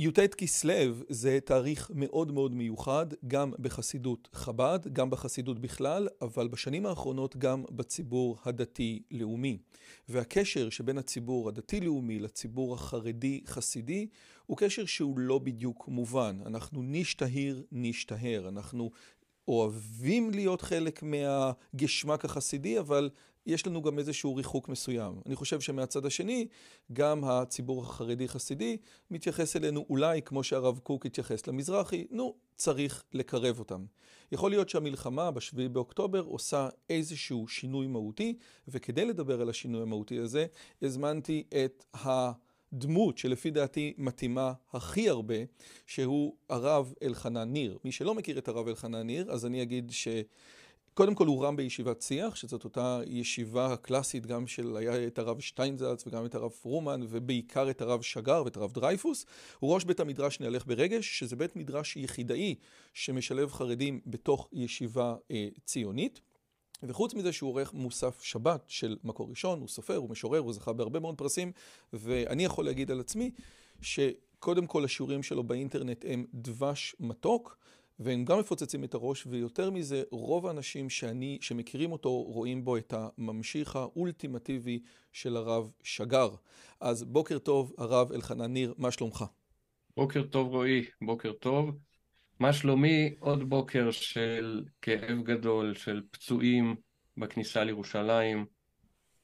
י"ט כסלו זה תאריך מאוד מאוד מיוחד, גם בחסידות חב"ד, גם בחסידות בכלל, אבל בשנים האחרונות גם בציבור הדתי-לאומי. והקשר שבין הציבור הדתי-לאומי לציבור החרדי-חסידי הוא קשר שהוא לא בדיוק מובן. אנחנו נשתהיר, נשתהר. אנחנו אוהבים להיות חלק מהגשמק החסידי, אבל יש לנו גם איזשהו ריחוק מסוים. אני חושב שמהצד השני, גם הציבור החרדי-חסידי מתייחס אלינו אולי כמו שהרב קוק התייחס למזרחי, נו, צריך לקרב אותם. יכול להיות שהמלחמה בשביעי באוקטובר עושה איזשהו שינוי מהותי, וכדי לדבר על השינוי המהותי הזה, הזמנתי את הדמות שלפי דעתי מתאימה הכי הרבה, שהוא הרב אלחנן ניר. מי שלא מכיר את הרב אלחנן ניר, אז אני אגיד ש... קודם כל הוא רם בישיבת שיח, שזאת אותה ישיבה הקלאסית גם של, היה את הרב שטיינזלץ וגם את הרב פרומן ובעיקר את הרב שגר ואת הרב דרייפוס. הוא ראש בית המדרש נהלך ברגש, שזה בית מדרש יחידאי שמשלב חרדים בתוך ישיבה אה, ציונית. וחוץ מזה שהוא עורך מוסף שבת של מקור ראשון, הוא סופר, הוא משורר, הוא זכה בהרבה מאוד פרסים, ואני יכול להגיד על עצמי שקודם כל השיעורים שלו באינטרנט הם דבש מתוק. והם גם מפוצצים את הראש, ויותר מזה, רוב האנשים שאני, שמכירים אותו רואים בו את הממשיך האולטימטיבי של הרב שגר. אז בוקר טוב, הרב אלחנן ניר, מה שלומך? בוקר טוב רועי, בוקר טוב. מה שלומי? עוד בוקר של כאב גדול, של פצועים בכניסה לירושלים.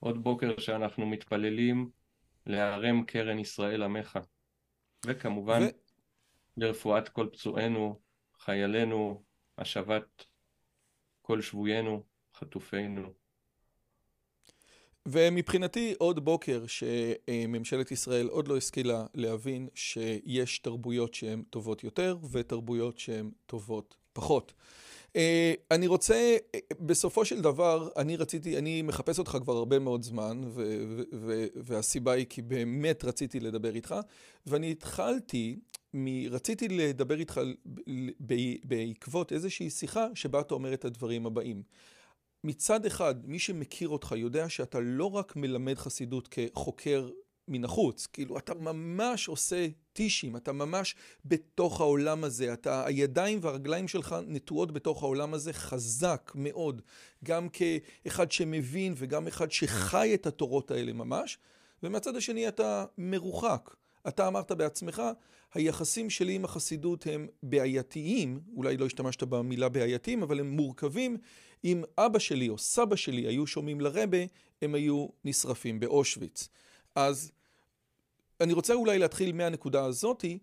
עוד בוקר שאנחנו מתפללים להרם קרן ישראל עמך. וכמובן, ו... לרפואת כל פצועינו, חיילינו, השבת כל שבויינו, חטופינו. ומבחינתי עוד בוקר שממשלת ישראל עוד לא השכילה להבין שיש תרבויות שהן טובות יותר ותרבויות שהן טובות פחות. אה, אני רוצה, בסופו של דבר, אני רציתי, אני מחפש אותך כבר הרבה מאוד זמן, והסיבה היא כי באמת רציתי לדבר איתך, ואני התחלתי מ... רציתי לדבר איתך בעקבות איזושהי שיחה שבה אתה אומר את הדברים הבאים. מצד אחד, מי שמכיר אותך יודע שאתה לא רק מלמד חסידות כחוקר מן החוץ, כאילו אתה ממש עושה טישים, אתה ממש בתוך העולם הזה, אתה, הידיים והרגליים שלך נטועות בתוך העולם הזה חזק מאוד, גם כאחד שמבין וגם אחד שחי את התורות האלה ממש, ומהצד השני אתה מרוחק. אתה אמרת בעצמך, היחסים שלי עם החסידות הם בעייתיים, אולי לא השתמשת במילה בעייתיים, אבל הם מורכבים. אם אבא שלי או סבא שלי היו שומעים לרבה, הם היו נשרפים באושוויץ. אז אני רוצה אולי להתחיל מהנקודה הזאתי,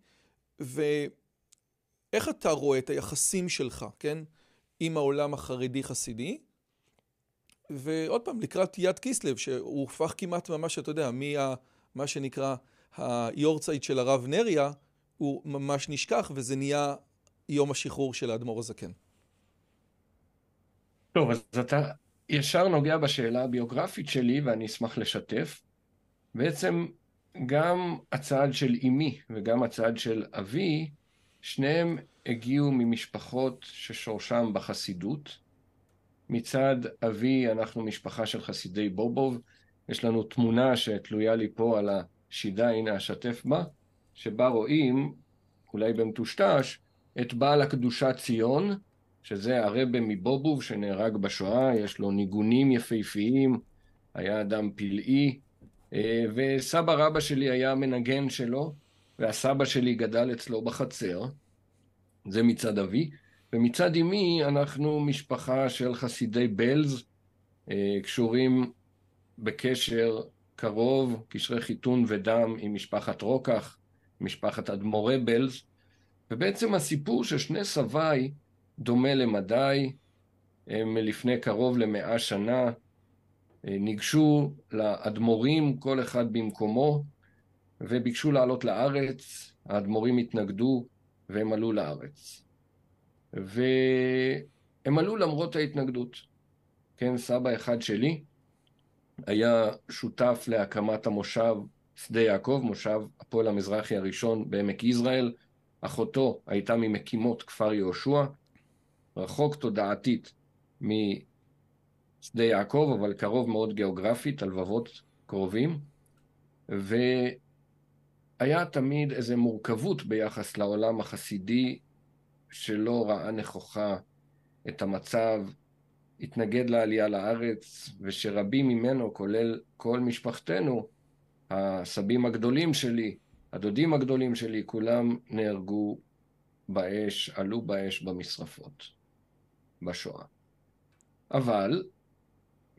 ואיך אתה רואה את היחסים שלך, כן, עם העולם החרדי-חסידי? ועוד פעם, לקראת יד קיסלב, שהוא הופך כמעט ממש, אתה יודע, ממה שנקרא היורצייט של הרב נריה, הוא ממש נשכח, וזה נהיה יום השחרור של האדמו"ר הזקן. טוב, אז אתה ישר נוגע בשאלה הביוגרפית שלי, ואני אשמח לשתף. בעצם גם הצעד של אמי וגם הצעד של אבי, שניהם הגיעו ממשפחות ששורשם בחסידות. מצד אבי אנחנו משפחה של חסידי בובוב, יש לנו תמונה שתלויה לי פה על השידה, הנה אשתף בה, שבה רואים, אולי במטושטש, את בעל הקדושה ציון, שזה הרבה מבובוב שנהרג בשואה, יש לו ניגונים יפהפיים, היה אדם פלאי, וסבא רבא שלי היה המנגן שלו, והסבא שלי גדל אצלו בחצר, זה מצד אבי, ומצד אמי אנחנו משפחה של חסידי בלז, אה, קשורים בקשר קרוב, קשרי חיתון ודם עם משפחת רוקח, משפחת אדמו"רי בלז, ובעצם הסיפור של שני סביי דומה למדי, הם לפני קרוב למאה שנה ניגשו לאדמו"רים, כל אחד במקומו, וביקשו לעלות לארץ, האדמו"רים התנגדו והם עלו לארץ. והם עלו למרות ההתנגדות. כן, סבא אחד שלי היה שותף להקמת המושב שדה יעקב, מושב הפועל המזרחי הראשון בעמק יזרעאל. אחותו הייתה ממקימות כפר יהושע, רחוק תודעתית משדה יעקב, אבל קרוב מאוד גיאוגרפית, הלבבות קרובים. והיה תמיד איזו מורכבות ביחס לעולם החסידי שלא ראה נכוחה את המצב, התנגד לעלייה לארץ, ושרבים ממנו, כולל כל משפחתנו, הסבים הגדולים שלי, הדודים הגדולים שלי, כולם נהרגו באש, עלו באש במשרפות, בשואה. אבל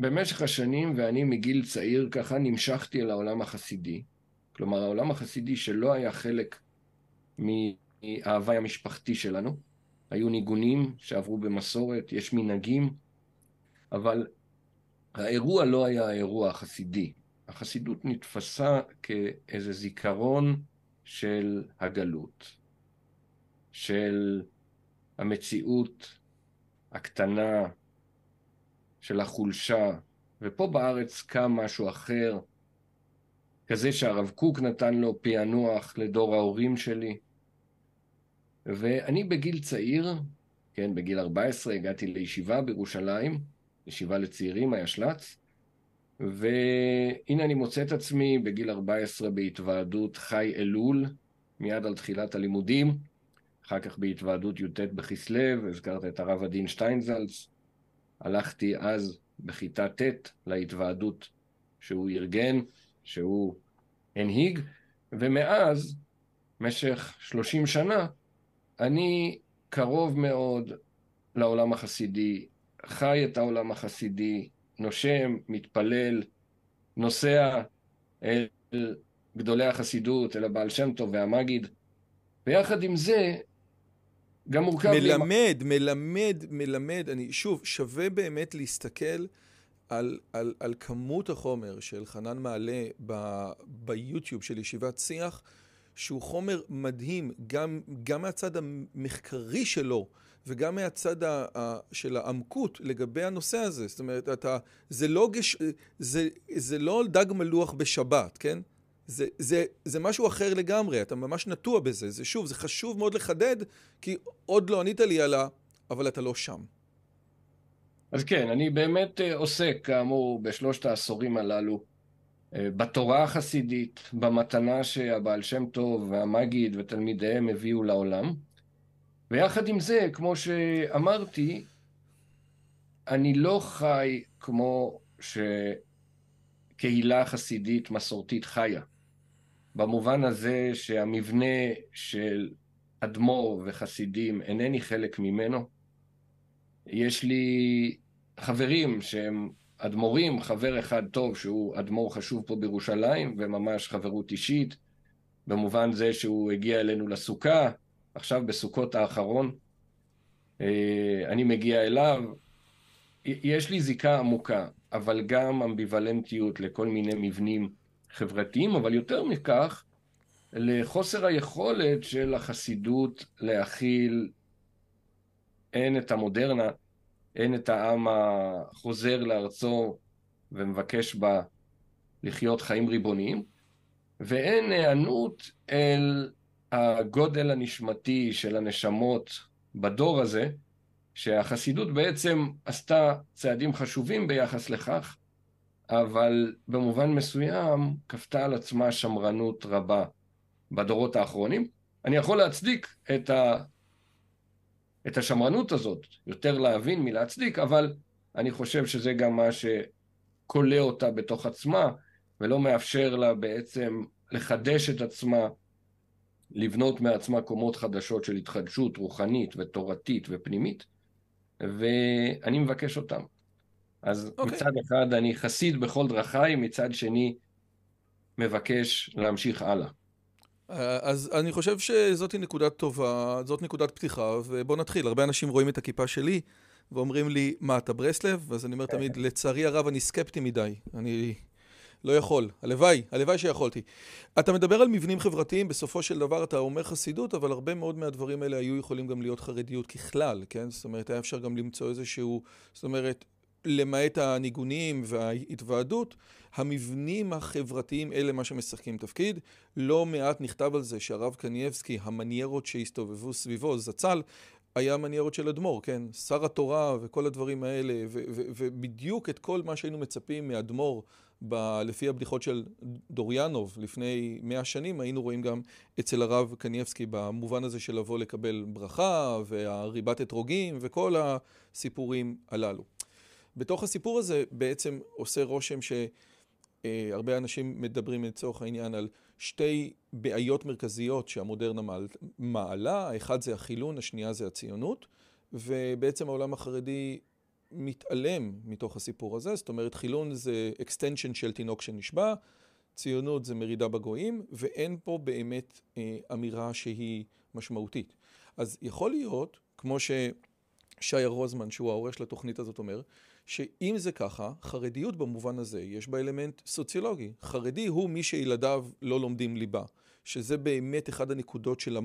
במשך השנים, ואני מגיל צעיר ככה, נמשכתי אל העולם החסידי. כלומר, העולם החסידי שלא היה חלק מההוואי המשפחתי שלנו. היו ניגונים שעברו במסורת, יש מנהגים, אבל האירוע לא היה האירוע החסידי. החסידות נתפסה כאיזה זיכרון של הגלות, של המציאות הקטנה, של החולשה, ופה בארץ קם משהו אחר, כזה שהרב קוק נתן לו פענוח לדור ההורים שלי. ואני בגיל צעיר, כן, בגיל 14 הגעתי לישיבה בירושלים, ישיבה לצעירים, הישל"צ, והנה אני מוצא את עצמי בגיל 14 בהתוועדות חי אלול, מיד על תחילת הלימודים, אחר כך בהתוועדות י"ט בכסלו, הזכרת את הרב עדין שטיינזלץ, הלכתי אז בכיתה ט' להתוועדות שהוא ארגן, שהוא הנהיג, ומאז, במשך 30 שנה, אני קרוב מאוד לעולם החסידי, חי את העולם החסידי, נושם, מתפלל, נוסע אל גדולי החסידות, אל הבעל שם טוב והמגיד, ויחד עם זה, גם מורכב... מלמד, לי... מלמד, מלמד. אני, שוב, שווה באמת להסתכל על, על, על כמות החומר של חנן מעלה ב, ביוטיוב של ישיבת שיח, שהוא חומר מדהים, גם, גם מהצד המחקרי שלו, וגם מהצד ה, ה, של העמקות לגבי הנושא הזה. זאת אומרת, אתה, זה לא, גש, זה, זה לא דג מלוח בשבת, כן? זה, זה, זה משהו אחר לגמרי, אתה ממש נטוע בזה. זה שוב, זה חשוב מאוד לחדד, כי עוד לא ענית לי על ה... אבל אתה לא שם. אז כן, אני באמת אה, עוסק, כאמור, בשלושת העשורים הללו, אה, בתורה החסידית, במתנה שהבעל שם טוב והמגיד ותלמידיהם הביאו לעולם. ויחד עם זה, כמו שאמרתי, אני לא חי כמו שקהילה חסידית מסורתית חיה. במובן הזה שהמבנה של אדמו"ר וחסידים אינני חלק ממנו. יש לי חברים שהם אדמו"רים, חבר אחד טוב שהוא אדמו"ר חשוב פה בירושלים, וממש חברות אישית, במובן זה שהוא הגיע אלינו לסוכה, עכשיו בסוכות האחרון. אה, אני מגיע אליו. יש לי זיקה עמוקה, אבל גם אמביוולנטיות לכל מיני מבנים חברתיים, אבל יותר מכך, לחוסר היכולת של החסידות להכיל הן את המודרנה, הן את העם החוזר לארצו ומבקש בה לחיות חיים ריבוניים, ואין היענות אל הגודל הנשמתי של הנשמות בדור הזה, שהחסידות בעצם עשתה צעדים חשובים ביחס לכך, אבל במובן מסוים כפתה על עצמה שמרנות רבה בדורות האחרונים. אני יכול להצדיק את, ה... את השמרנות הזאת, יותר להבין מלהצדיק, אבל אני חושב שזה גם מה שכולא אותה בתוך עצמה, ולא מאפשר לה בעצם לחדש את עצמה, לבנות מעצמה קומות חדשות של התחדשות רוחנית ותורתית ופנימית, ואני מבקש אותם. אז okay. אוקיי. מצד אחד אני חסיד בכל דרכיי, מצד שני מבקש להמשיך הלאה. אז אני חושב שזאת נקודת טובה, זאת נקודת פתיחה, ובואו נתחיל. הרבה אנשים רואים את הכיפה שלי ואומרים לי, מה, אתה ברסלב? אז אני אומר תמיד, לצערי הרב, אני סקפטי מדי. אני לא יכול. הלוואי, הלוואי שיכולתי. אתה מדבר על מבנים חברתיים, בסופו של דבר אתה אומר חסידות, אבל הרבה מאוד מהדברים האלה היו יכולים גם להיות חרדיות ככלל, כן? זאת אומרת, היה אפשר גם למצוא איזשהו, זאת אומרת, למעט הניגונים וההתוועדות, המבנים החברתיים אלה מה שמשחקים תפקיד. לא מעט נכתב על זה שהרב קנייבסקי, המניירות שהסתובבו סביבו, זצ"ל, היה מניירות של אדמו"ר, כן? שר התורה וכל הדברים האלה, ובדיוק את כל מה שהיינו מצפים מאדמו"ר לפי הבדיחות של דוריאנוב לפני מאה שנים, היינו רואים גם אצל הרב קנייבסקי במובן הזה של לבוא לקבל ברכה והריבת אתרוגים וכל הסיפורים הללו. בתוך הסיפור הזה בעצם עושה רושם שהרבה אנשים מדברים לצורך העניין על שתי בעיות מרכזיות שהמודרנה מעלה, האחד זה החילון, השנייה זה הציונות, ובעצם העולם החרדי מתעלם מתוך הסיפור הזה, זאת אומרת חילון זה extension של תינוק שנשבע, ציונות זה מרידה בגויים, ואין פה באמת אה, אמירה שהיא משמעותית. אז יכול להיות, כמו ששי רוזמן, שהוא העורך של התוכנית הזאת, אומר, שאם זה ככה, חרדיות במובן הזה, יש בה אלמנט סוציולוגי. חרדי הוא מי שילדיו לא לומדים ליבה, שזה באמת אחד הנקודות של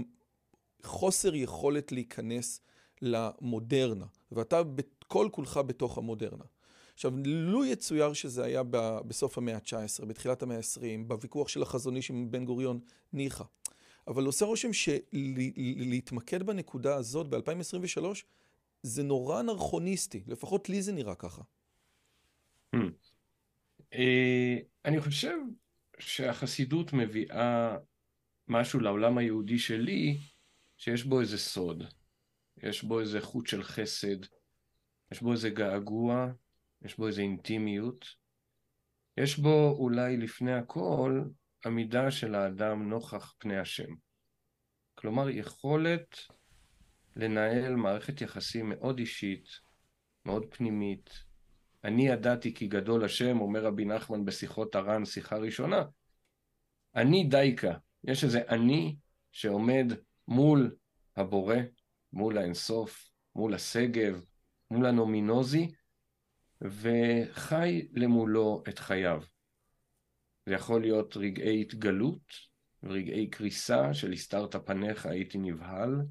חוסר יכולת להיכנס למודרנה, ואתה כל כולך בתוך המודרנה. עכשיו, לו יצויר שזה היה בסוף המאה ה-19, בתחילת המאה ה-20, בוויכוח של החזון איש עם בן גוריון, ניחא. אבל עושה רושם שלהתמקד בנקודה הזאת ב-2023 זה נורא נרחוניסטי, לפחות לי זה נראה ככה. Hmm. אה, אני חושב שהחסידות מביאה משהו לעולם היהודי שלי, שיש בו איזה סוד, יש בו איזה חוט של חסד, יש בו איזה געגוע, יש בו איזה אינטימיות, יש בו אולי לפני הכל עמידה של האדם נוכח פני השם. כלומר, יכולת לנהל מערכת יחסים מאוד אישית, מאוד פנימית. אני ידעתי כי גדול השם, אומר רבי נחמן בשיחות הר"ן, שיחה ראשונה. אני דייקה, יש איזה אני שעומד מול הבורא, מול האינסוף, מול השגב, מול הנומינוזי, וחי למולו את חייו. זה יכול להיות רגעי התגלות, רגעי קריסה של הסתרת פניך הייתי נבהל,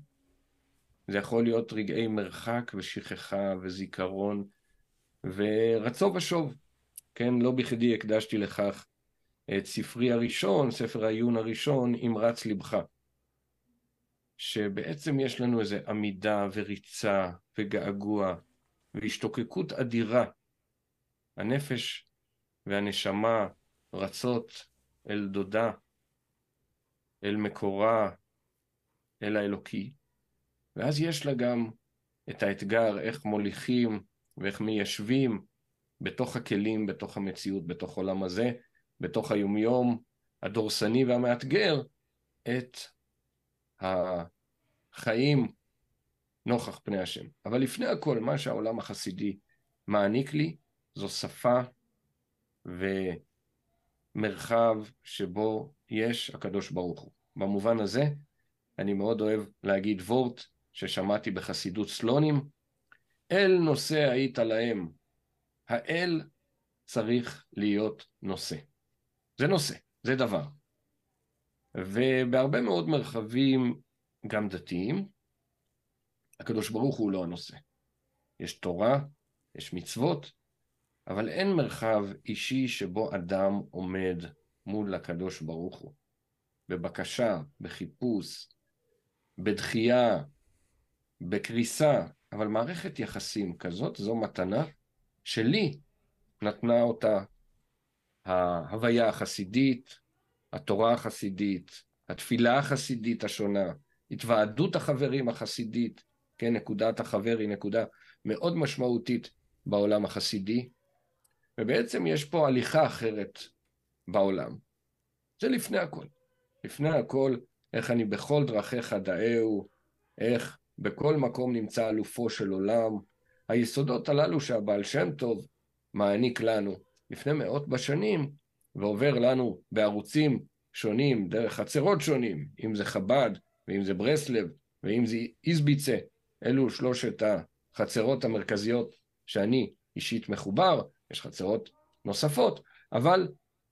זה יכול להיות רגעי מרחק ושכחה וזיכרון ורצו ושוב. כן, לא בכדי הקדשתי לכך את ספרי הראשון, ספר העיון הראשון, אם רץ לבך. שבעצם יש לנו איזו עמידה וריצה וגעגוע והשתוקקות אדירה. הנפש והנשמה רצות אל דודה, אל מקורה, אל האלוקי, ואז יש לה גם את האתגר איך מוליכים ואיך מיישבים בתוך הכלים, בתוך המציאות, בתוך עולם הזה, בתוך היומיום הדורסני והמאתגר, את החיים נוכח פני השם. אבל לפני הכל, מה שהעולם החסידי מעניק לי, זו שפה ומרחב שבו יש הקדוש ברוך הוא. במובן הזה, אני מאוד אוהב להגיד וורט ששמעתי בחסידות סלונים, אל נושא היית להם. האל צריך להיות נושא. זה נושא, זה דבר. ובהרבה מאוד מרחבים, גם דתיים, הקדוש ברוך הוא לא הנושא. יש תורה, יש מצוות, אבל אין מרחב אישי שבו אדם עומד מול הקדוש ברוך הוא. בבקשה, בחיפוש, בדחייה, בקריסה, אבל מערכת יחסים כזאת, זו מתנה שלי נתנה אותה ההוויה החסידית, התורה החסידית, התפילה החסידית השונה, התוועדות החברים החסידית, כן, נקודת החבר היא נקודה מאוד משמעותית בעולם החסידי, ובעצם יש פה הליכה אחרת בעולם. זה לפני הכל. לפני הכל, איך אני בכל דרכיך דאהו, איך בכל מקום נמצא אלופו של עולם. היסודות הללו שהבעל שם טוב מעניק לנו. לפני מאות בשנים, ועובר לנו בערוצים שונים, דרך חצרות שונים, אם זה חב"ד, ואם זה ברסלב, ואם זה איזביצה, אלו שלושת החצרות המרכזיות שאני אישית מחובר, יש חצרות נוספות, אבל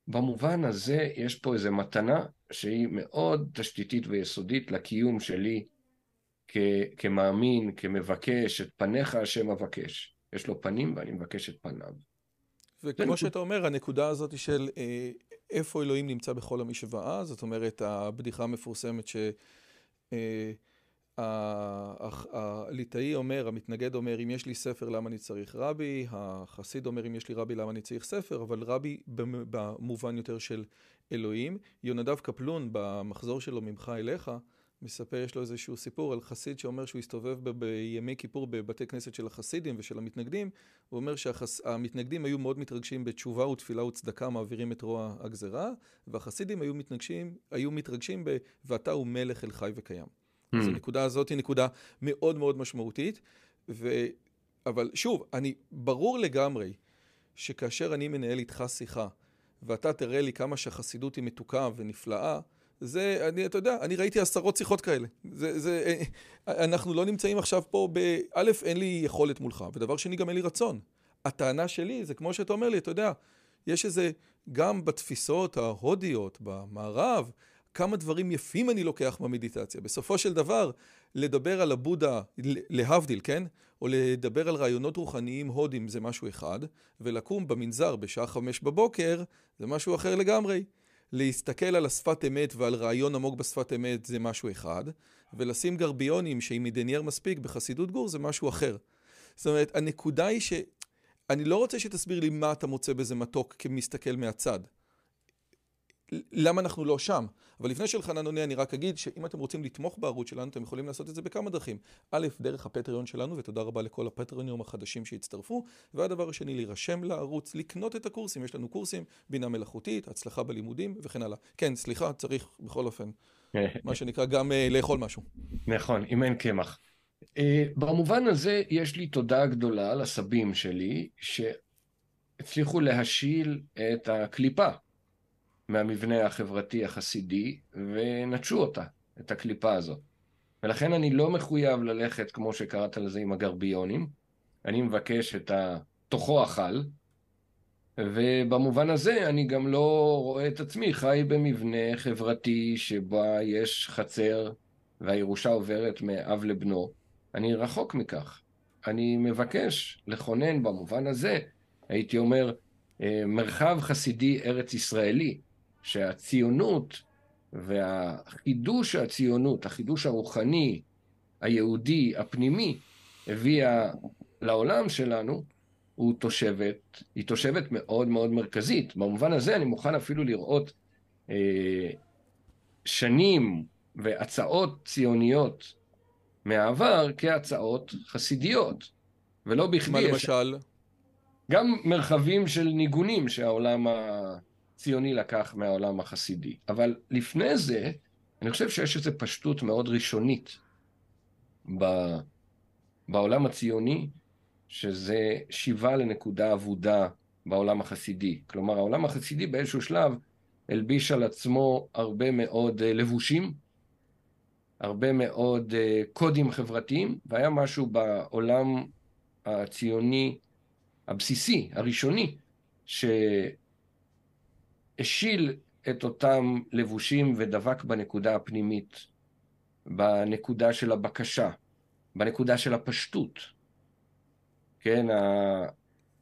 במובן הזה יש פה איזו מתנה שהיא מאוד תשתיתית ויסודית לקיום שלי כ- כמאמין, כמבקש, את פניך השם אבקש. יש לו פנים ואני מבקש את פניו. וכמו שאתה אומר, הנקודה הזאת של אה, איפה אלוהים נמצא בכל המשוואה, זאת אומרת, הבדיחה המפורסמת ש... אה, הליטאי אומר, המתנגד אומר, אם יש לי ספר, למה אני צריך רבי? החסיד אומר, אם יש לי רבי, למה אני צריך ספר? אבל רבי במובן יותר של אלוהים. יונדב קפלון, במחזור שלו ממך אליך, מספר, יש לו איזשהו סיפור על חסיד שאומר שהוא הסתובב בימי כיפור בבתי כנסת של החסידים ושל המתנגדים. הוא אומר שהמתנגדים היו מאוד מתרגשים בתשובה ותפילה וצדקה, מעבירים את רוע הגזרה, והחסידים היו מתרגשים, היו מתרגשים ב... ואתה הוא מלך אל חי וקיים. Mm. אז הנקודה הזאת היא נקודה מאוד מאוד משמעותית. ו... אבל שוב, אני, ברור לגמרי שכאשר אני מנהל איתך שיחה, ואתה תראה לי כמה שהחסידות היא מתוקה ונפלאה, זה, אני, אתה יודע, אני ראיתי עשרות שיחות כאלה. זה, זה, אנחנו לא נמצאים עכשיו פה ב... א', אין לי יכולת מולך, ודבר שני, גם אין לי רצון. הטענה שלי זה כמו שאתה אומר לי, אתה יודע, יש איזה, גם בתפיסות ההודיות, במערב, כמה דברים יפים אני לוקח במדיטציה. בסופו של דבר, לדבר על הבודה, להבדיל, כן? או לדבר על רעיונות רוחניים הודים זה משהו אחד, ולקום במנזר בשעה חמש בבוקר זה משהו אחר לגמרי. להסתכל על השפת אמת ועל רעיון עמוק בשפת אמת זה משהו אחד, ולשים גרביונים שהיא מדניאר מספיק בחסידות גור זה משהו אחר. זאת אומרת, הנקודה היא ש... אני לא רוצה שתסביר לי מה אתה מוצא בזה מתוק כמסתכל מהצד. למה אנחנו לא שם? אבל לפני שאלחנן עונה אני רק אגיד שאם אתם רוצים לתמוך בערוץ שלנו אתם יכולים לעשות את זה בכמה דרכים. א', דרך הפטריון שלנו ותודה רבה לכל הפטריונים החדשים שהצטרפו והדבר השני להירשם לערוץ, לקנות את הקורסים, יש לנו קורסים, בינה מלאכותית, הצלחה בלימודים וכן הלאה. כן, סליחה, צריך בכל אופן, מה שנקרא גם uh, לאכול משהו. נכון, אם אין קמח. Uh, במובן הזה יש לי תודה גדולה לסבים שלי שהצליחו להשיל את הקליפה. מהמבנה החברתי החסידי ונטשו אותה, את הקליפה הזאת. ולכן אני לא מחויב ללכת, כמו שקראת לזה, עם הגרביונים. אני מבקש את התוכו אכל, ובמובן הזה אני גם לא רואה את עצמי חי במבנה חברתי שבה יש חצר והירושה עוברת מאב לבנו. אני רחוק מכך. אני מבקש לכונן במובן הזה, הייתי אומר, אה, מרחב חסידי ארץ ישראלי, שהציונות והחידוש הציונות, החידוש הרוחני, היהודי, הפנימי, הביאה לעולם שלנו, הוא תושבת, היא תושבת מאוד מאוד מרכזית. במובן הזה אני מוכן אפילו לראות אה, שנים והצעות ציוניות מהעבר כהצעות חסידיות, ולא בכדי... מה למשל? גם מרחבים של ניגונים שהעולם ה... ציוני לקח מהעולם החסידי. אבל לפני זה, אני חושב שיש איזו פשטות מאוד ראשונית ב, בעולם הציוני, שזה שיבה לנקודה אבודה בעולם החסידי. כלומר, העולם החסידי באיזשהו שלב הלביש על עצמו הרבה מאוד אה, לבושים, הרבה מאוד אה, קודים חברתיים, והיה משהו בעולם הציוני הבסיסי, הראשוני, ש... השיל את אותם לבושים ודבק בנקודה הפנימית, בנקודה של הבקשה, בנקודה של הפשטות. כן, ה...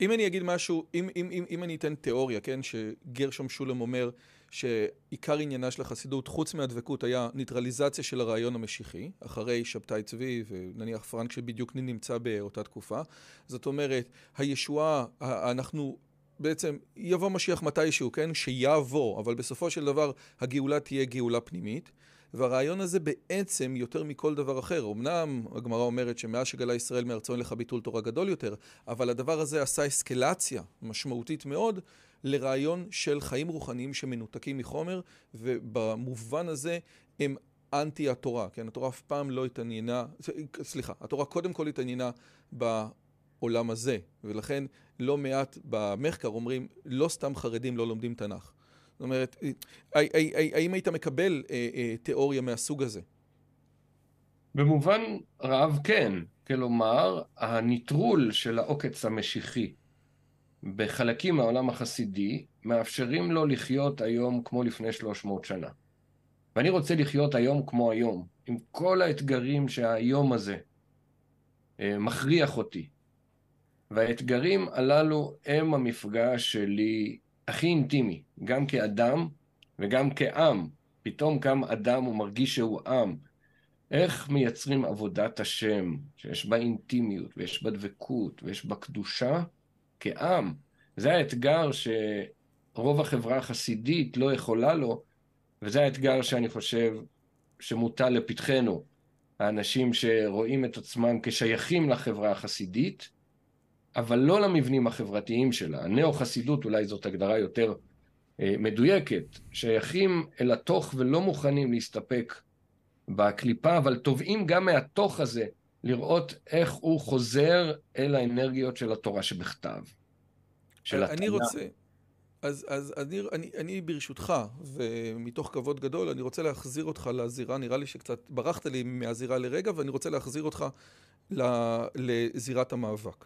אם אני אגיד משהו, אם, אם, אם, אם אני אתן תיאוריה, כן, שגרשום שולם אומר שעיקר עניינה של החסידות, חוץ מהדבקות, היה ניטרליזציה של הרעיון המשיחי, אחרי שבתאי צבי ונניח פרנק שבדיוק נמצא באותה תקופה. זאת אומרת, הישועה, אנחנו בעצם יבוא משיח מתישהו, כן? שיבוא, אבל בסופו של דבר הגאולה תהיה גאולה פנימית. והרעיון הזה בעצם יותר מכל דבר אחר. אמנם הגמרא אומרת שמאז שגלה ישראל מארצו אין לך ביטול תורה גדול יותר, אבל הדבר הזה עשה אסקלציה משמעותית מאוד לרעיון של חיים רוחניים שמנותקים מחומר, ובמובן הזה הם אנטי התורה, כן? התורה אף פעם לא התעניינה, סליחה, התורה קודם כל התעניינה ב... העולם הזה, ולכן לא מעט במחקר אומרים, לא סתם חרדים לא לומדים תנ"ך. זאת אומרת, האם היית מקבל תיאוריה מהסוג הזה? במובן רב כן. כלומר, הניטרול של העוקץ המשיחי בחלקים מהעולם החסידי מאפשרים לו לחיות היום כמו לפני 300 שנה. ואני רוצה לחיות היום כמו היום, עם כל האתגרים שהיום הזה אה, מכריח אותי. והאתגרים הללו הם המפגש שלי הכי אינטימי, גם כאדם וגם כעם. פתאום קם אדם ומרגיש שהוא עם. איך מייצרים עבודת השם, שיש בה אינטימיות, ויש בה דבקות, ויש בה קדושה, כעם. זה האתגר שרוב החברה החסידית לא יכולה לו, וזה האתגר שאני חושב שמוטל לפתחנו. האנשים שרואים את עצמם כשייכים לחברה החסידית, אבל לא למבנים החברתיים שלה. הנאו-חסידות אולי זאת הגדרה יותר אה, מדויקת, שייכים אל התוך ולא מוכנים להסתפק בקליפה, אבל תובעים גם מהתוך הזה לראות איך הוא חוזר אל האנרגיות של התורה שבכתב. של אני התנא. רוצה, אז, אז אני, אני, אני ברשותך, ומתוך כבוד גדול, אני רוצה להחזיר אותך לזירה, נראה לי שקצת ברחת לי מהזירה לרגע, ואני רוצה להחזיר אותך לזירת המאבק.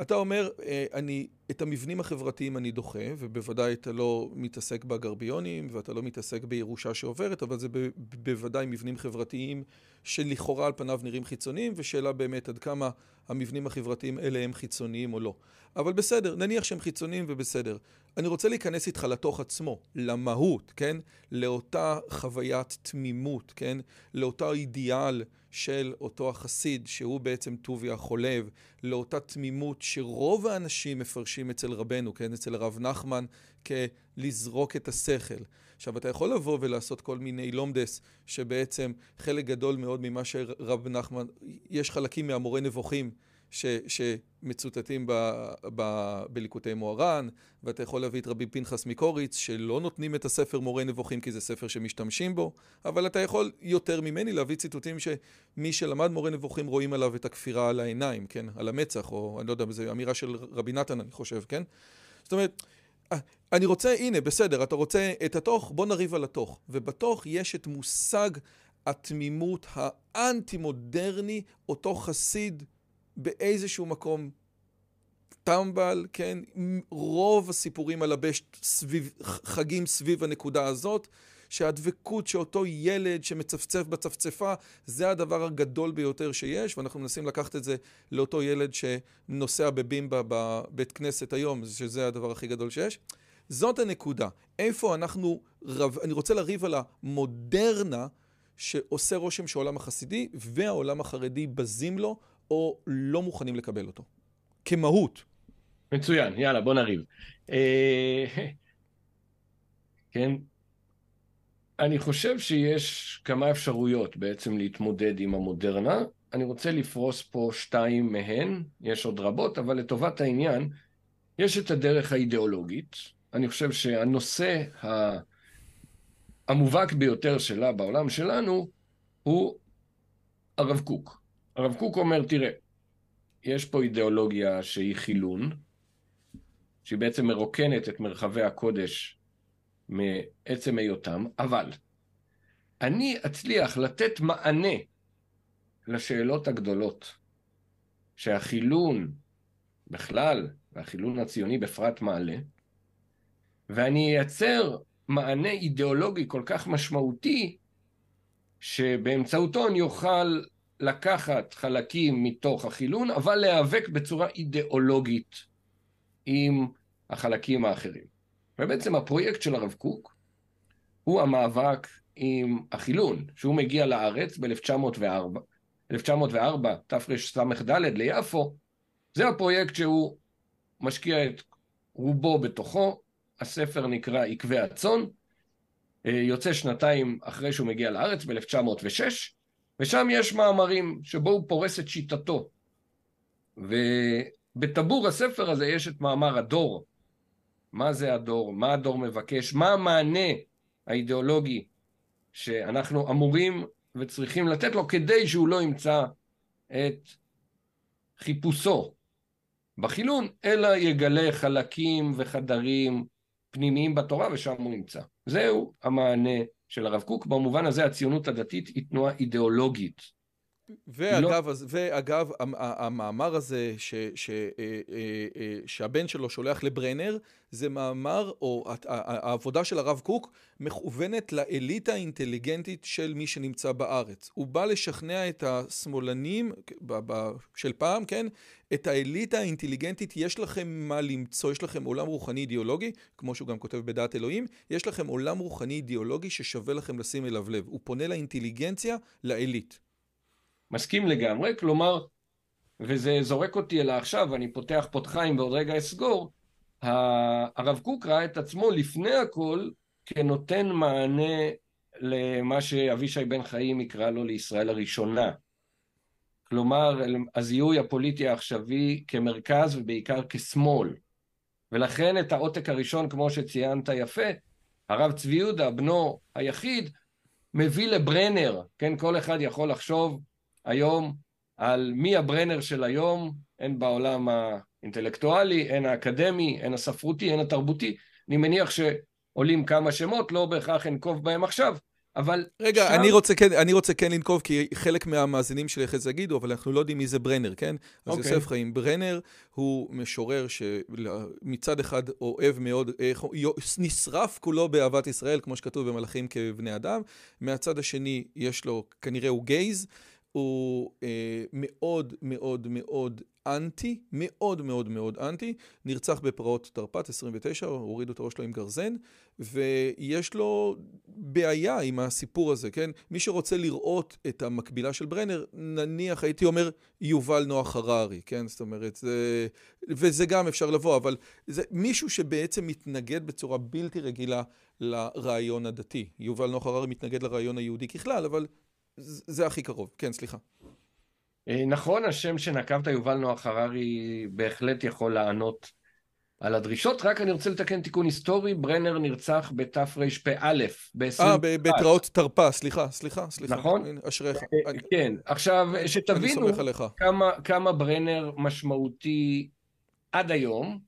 אתה אומר, אה, אני, את המבנים החברתיים אני דוחה, ובוודאי אתה לא מתעסק בגרביונים, ואתה לא מתעסק בירושה שעוברת, אבל זה בוודאי מבנים חברתיים שלכאורה על פניו נראים חיצוניים, ושאלה באמת עד כמה המבנים החברתיים אלה הם חיצוניים או לא. אבל בסדר, נניח שהם חיצוניים ובסדר. אני רוצה להיכנס איתך לתוך עצמו, למהות, כן? לאותה חוויית תמימות, כן? לאותו אידיאל של אותו החסיד, שהוא בעצם טוביה החולב, לאותה תמימות שרוב האנשים מפרשים אצל רבנו, כן? אצל הרב נחמן, כלזרוק את השכל. עכשיו, אתה יכול לבוא ולעשות כל מיני לומדס, שבעצם חלק גדול מאוד ממה שרב נחמן, יש חלקים מהמורה נבוכים ש, שמצוטטים ב, ב, בליקוטי מוהר"ן, ואתה יכול להביא את רבי פנחס מקוריץ, שלא נותנים את הספר מורה נבוכים כי זה ספר שמשתמשים בו, אבל אתה יכול יותר ממני להביא ציטוטים שמי שלמד מורה נבוכים רואים עליו את הכפירה על העיניים, כן? על המצח, או אני לא יודע, זו אמירה של רבי נתן, אני חושב, כן? זאת אומרת, אני רוצה, הנה, בסדר, אתה רוצה את התוך, בוא נריב על התוך. ובתוך יש את מושג התמימות האנטי-מודרני, אותו חסיד באיזשהו מקום טמבל, כן? רוב הסיפורים על הבשט סביב, חגים סביב הנקודה הזאת, שהדבקות שאותו ילד שמצפצף בצפצפה, זה הדבר הגדול ביותר שיש, ואנחנו מנסים לקחת את זה לאותו ילד שנוסע בבימבה בבית כנסת היום, שזה הדבר הכי גדול שיש. זאת הנקודה. איפה אנחנו, רב, אני רוצה לריב על המודרנה שעושה רושם שהעולם החסידי והעולם החרדי בזים לו או לא מוכנים לקבל אותו. כמהות. מצוין, יאללה, בוא נריב. אה, כן, אני חושב שיש כמה אפשרויות בעצם להתמודד עם המודרנה. אני רוצה לפרוס פה שתיים מהן, יש עוד רבות, אבל לטובת העניין, יש את הדרך האידיאולוגית. אני חושב שהנושא המובהק ביותר שלה בעולם שלנו הוא הרב קוק. הרב קוק אומר, תראה, יש פה אידיאולוגיה שהיא חילון, שהיא בעצם מרוקנת את מרחבי הקודש מעצם היותם, אבל אני אצליח לתת מענה לשאלות הגדולות שהחילון בכלל, והחילון הציוני בפרט מעלה, ואני אייצר מענה אידיאולוגי כל כך משמעותי, שבאמצעותו אני אוכל לקחת חלקים מתוך החילון, אבל להיאבק בצורה אידיאולוגית עם החלקים האחרים. ובעצם הפרויקט של הרב קוק הוא המאבק עם החילון, שהוא מגיע לארץ ב-1904, 1904, תרס"ד ליפו, זה הפרויקט שהוא משקיע את רובו בתוכו, הספר נקרא עקבי הצאן, אה, יוצא שנתיים אחרי שהוא מגיע לארץ, ב-1906, ושם יש מאמרים שבו הוא פורס את שיטתו. ובטבור הספר הזה יש את מאמר הדור. מה זה הדור? מה הדור מבקש? מה המענה האידיאולוגי שאנחנו אמורים וצריכים לתת לו כדי שהוא לא ימצא את חיפושו בחילון, אלא יגלה חלקים וחדרים פנימיים בתורה ושם הוא נמצא. זהו המענה של הרב קוק, במובן הזה הציונות הדתית היא תנועה אידיאולוגית. ואגב, לא... ואגב המאמר הזה ש, ש, אה, אה, אה, שהבן שלו שולח לברנר, זה מאמר, או העבודה של הרב קוק, מכוונת לאליטה האינטליגנטית של מי שנמצא בארץ. הוא בא לשכנע את השמאלנים של פעם, כן? את האליטה האינטליגנטית, יש לכם מה למצוא, יש לכם עולם רוחני אידיאולוגי, כמו שהוא גם כותב בדעת אלוהים, יש לכם עולם רוחני אידיאולוגי ששווה לכם לשים אליו לב. הוא פונה לאינטליגנציה, לאליט. מסכים לגמרי, כלומר, וזה זורק אותי אל העכשיו, אני פותח פותחיים ועוד רגע אסגור, הרב קוק ראה את עצמו לפני הכל כנותן מענה למה שאבישי בן חיים יקרא לו לישראל הראשונה. כלומר, הזיהוי הפוליטי העכשווי כמרכז ובעיקר כשמאל. ולכן את העותק הראשון, כמו שציינת יפה, הרב צבי יהודה, בנו היחיד, מביא לברנר, כן, כל אחד יכול לחשוב היום על מי הברנר של היום, הן בעולם האינטלקטואלי, הן האקדמי, הן הספרותי, הן התרבותי. אני מניח שעולים כמה שמות, לא בהכרח אנקוב בהם עכשיו, אבל... רגע, שם... אני, רוצה כן, אני רוצה כן לנקוב, כי חלק מהמאזינים שלי אחרי זה יגידו, אבל אנחנו לא יודעים מי זה ברנר, כן? אז okay. אוקיי. יוסף חיים ברנר הוא משורר שמצד אחד אוהב מאוד, נשרף כולו באהבת ישראל, כמו שכתוב במלאכים כבני אדם, מהצד השני יש לו, כנראה הוא גייז, הוא אה, מאוד מאוד מאוד אנטי, מאוד מאוד מאוד אנטי, נרצח בפרעות תרפ"ט 29, הורידו את הראש שלו עם גרזן, ויש לו בעיה עם הסיפור הזה, כן? מי שרוצה לראות את המקבילה של ברנר, נניח, הייתי אומר, יובל נוח הררי, כן? זאת אומרת, זה... וזה גם אפשר לבוא, אבל זה מישהו שבעצם מתנגד בצורה בלתי רגילה לרעיון הדתי. יובל נוח הררי מתנגד לרעיון היהודי ככלל, אבל זה הכי קרוב. כן, סליחה. אה, נכון, השם שנקבת, יובל נוח הררי, בהחלט יכול לענות על הדרישות, רק אני רוצה לתקן תיקון היסטורי, ברנר נרצח בתרפ"א, ב-20... אה, בתראות תרפ"א, סליחה, סליחה, סליחה. נכון? אשריך. אה, כן, עכשיו, שתבינו כמה, כמה ברנר משמעותי עד היום,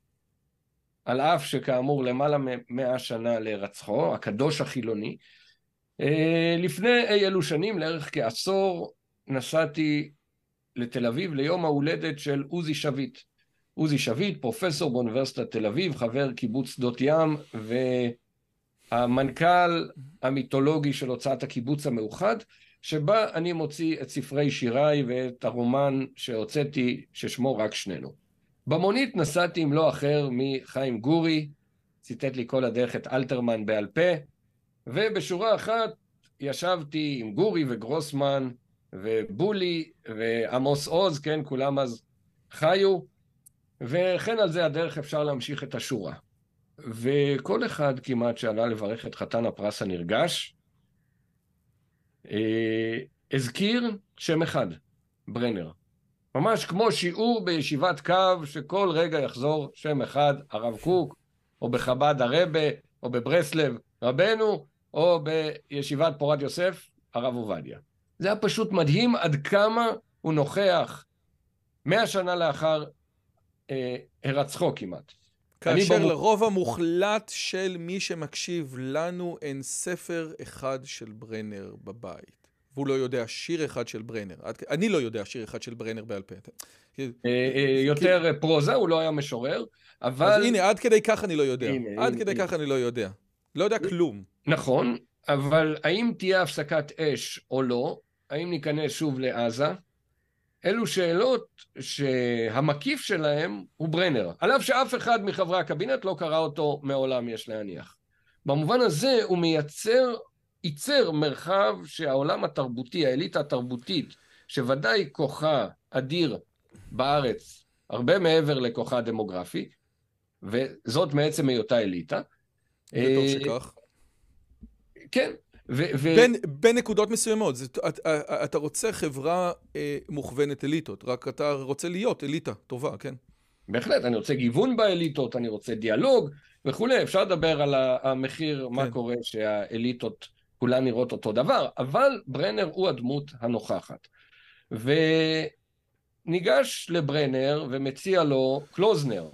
על אף שכאמור למעלה ממאה שנה להירצחו, הקדוש החילוני, אה, לפני אי אלו שנים, לערך כעשור, נסעתי לתל אביב ליום ההולדת של עוזי שביט. עוזי שביט, פרופסור באוניברסיטת תל אביב, חבר קיבוץ שדות ים, והמנכ"ל המיתולוגי של הוצאת הקיבוץ המאוחד, שבה אני מוציא את ספרי שיריי ואת הרומן שהוצאתי, ששמו רק שנינו. במונית נסעתי עם לא אחר מחיים גורי, ציטט לי כל הדרך את אלתרמן בעל פה, ובשורה אחת ישבתי עם גורי וגרוסמן ובולי ועמוס עוז, כן, כולם אז חיו, וכן על זה הדרך אפשר להמשיך את השורה. וכל אחד כמעט שעלה לברך את חתן הפרס הנרגש, אה, הזכיר שם אחד, ברנר. ממש כמו שיעור בישיבת קו, שכל רגע יחזור שם אחד, הרב קוק, או בחב"ד הרבה, או בברסלב רבנו, או בישיבת פורת יוסף, הרב עובדיה. זה היה פשוט מדהים עד כמה הוא נוכח מאה שנה לאחר אה, הרצחו כמעט. כאשר ברור... לרוב המוחלט של מי שמקשיב לנו אין ספר אחד של ברנר בבית. והוא לא יודע שיר אחד של ברנר. אני לא יודע שיר אחד של ברנר בעל פה. אה, אה, יותר פרוזה, הוא לא היה משורר, אבל... אז הנה, עד כדי כך אני לא יודע. עד כדי כך אני לא יודע. לא יודע כלום. נכון, אבל האם תהיה הפסקת אש או לא, האם ניכנס שוב לעזה, אלו שאלות שהמקיף שלהם הוא ברנר, אף שאף אחד מחברי הקבינט לא קרא אותו מעולם, יש להניח. במובן הזה הוא מייצר, ייצר מרחב שהעולם התרבותי, האליטה התרבותית, שוודאי כוחה אדיר בארץ, הרבה מעבר לכוחה הדמוגרפי, וזאת מעצם היותה אליטה. וטוב שכך. כן. ו- ו- בין, בין נקודות מסוימות, זה, אתה, אתה רוצה חברה אה, מוכוונת אליטות, רק אתה רוצה להיות אליטה טובה, כן? בהחלט, אני רוצה גיוון באליטות, אני רוצה דיאלוג וכולי, אפשר לדבר על המחיר, כן. מה קורה שהאליטות כולן נראות אותו דבר, אבל ברנר הוא הדמות הנוכחת. וניגש לברנר ומציע לו קלוזנר,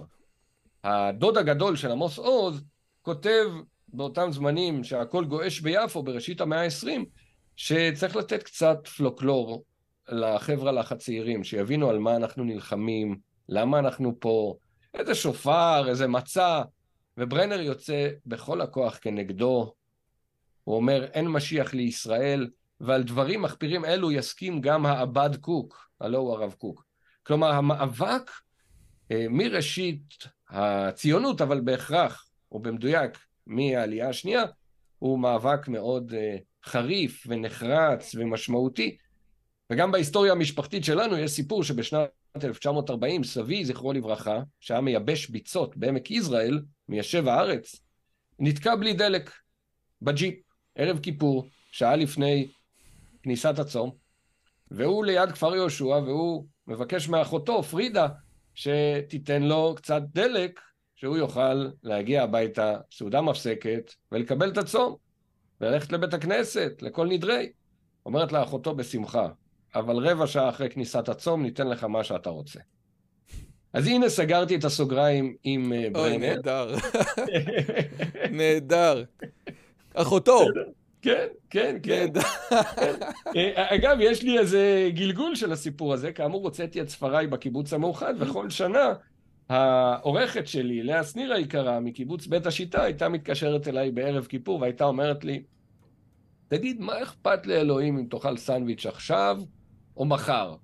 הדוד הגדול של עמוס עוז, כותב באותם זמנים שהכל גועש ביפו, בראשית המאה ה-20, שצריך לתת קצת פלוקלור לחבר'ה לך הצעירים, שיבינו על מה אנחנו נלחמים, למה אנחנו פה, איזה שופר, איזה מצע, וברנר יוצא בכל הכוח כנגדו. הוא אומר, אין משיח לישראל, ועל דברים מחפירים אלו יסכים גם העבד קוק, הלא הוא הרב קוק. כלומר, המאבק אה, מראשית הציונות, אבל בהכרח, או במדויק, מהעלייה השנייה, הוא מאבק מאוד uh, חריף ונחרץ ומשמעותי. וגם בהיסטוריה המשפחתית שלנו יש סיפור שבשנת 1940 סבי, זכרו לברכה, שהיה מייבש ביצות בעמק יזרעאל, מיישב הארץ, נתקע בלי דלק בג'יפ, ערב כיפור, שעה לפני כניסת הצום, והוא ליד כפר יהושע, והוא מבקש מאחותו, פרידה, שתיתן לו קצת דלק שהוא יוכל להגיע הביתה, סעודה מפסקת, ולקבל את הצום, וללכת לבית הכנסת, לכל נדרי. אומרת לה אחותו בשמחה, אבל רבע שעה אחרי כניסת הצום ניתן לך מה שאתה רוצה. אז הנה סגרתי את הסוגריים עם אה, ברנר. אוי, נהדר. נהדר. אחותו. כן, כן, כן. כן. אה, אגב, יש לי איזה גלגול של הסיפור הזה. כאמור, הוצאתי את ספריי בקיבוץ המאוחד, וכל שנה העורכת שלי, לאה שניר היקרה, מקיבוץ בית השיטה, הייתה מתקשרת אליי בערב כיפור והייתה אומרת לי, תגיד, מה אכפת לאלוהים אם תאכל סנדוויץ' עכשיו או מחר?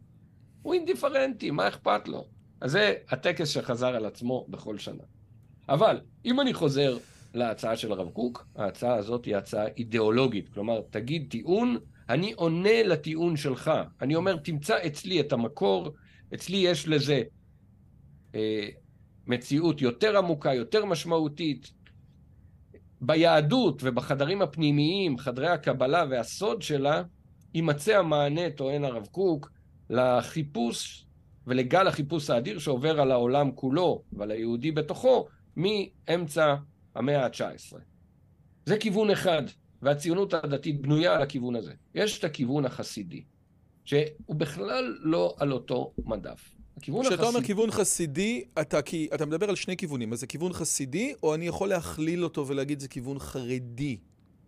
הוא אינדיפרנטי, מה אכפת לו? אז זה הטקס שחזר על עצמו בכל שנה. אבל אם אני חוזר להצעה של הרב קוק, ההצעה הזאת היא הצעה אידיאולוגית. כלומר, תגיד טיעון, אני עונה לטיעון שלך. אני אומר, תמצא אצלי את המקור, אצלי יש לזה מציאות יותר עמוקה, יותר משמעותית. ביהדות ובחדרים הפנימיים, חדרי הקבלה והסוד שלה, יימצא המענה, טוען הרב קוק, לחיפוש ולגל החיפוש האדיר שעובר על העולם כולו ועל היהודי בתוכו מאמצע המאה ה-19. זה כיוון אחד, והציונות הדתית בנויה על הכיוון הזה. יש את הכיוון החסידי, שהוא בכלל לא על אותו מדף. כשאתה אומר כיוון חסידי, אתה, כי, אתה מדבר על שני כיוונים, אז זה כיוון חסידי, או אני יכול להכליל אותו ולהגיד זה כיוון חרדי?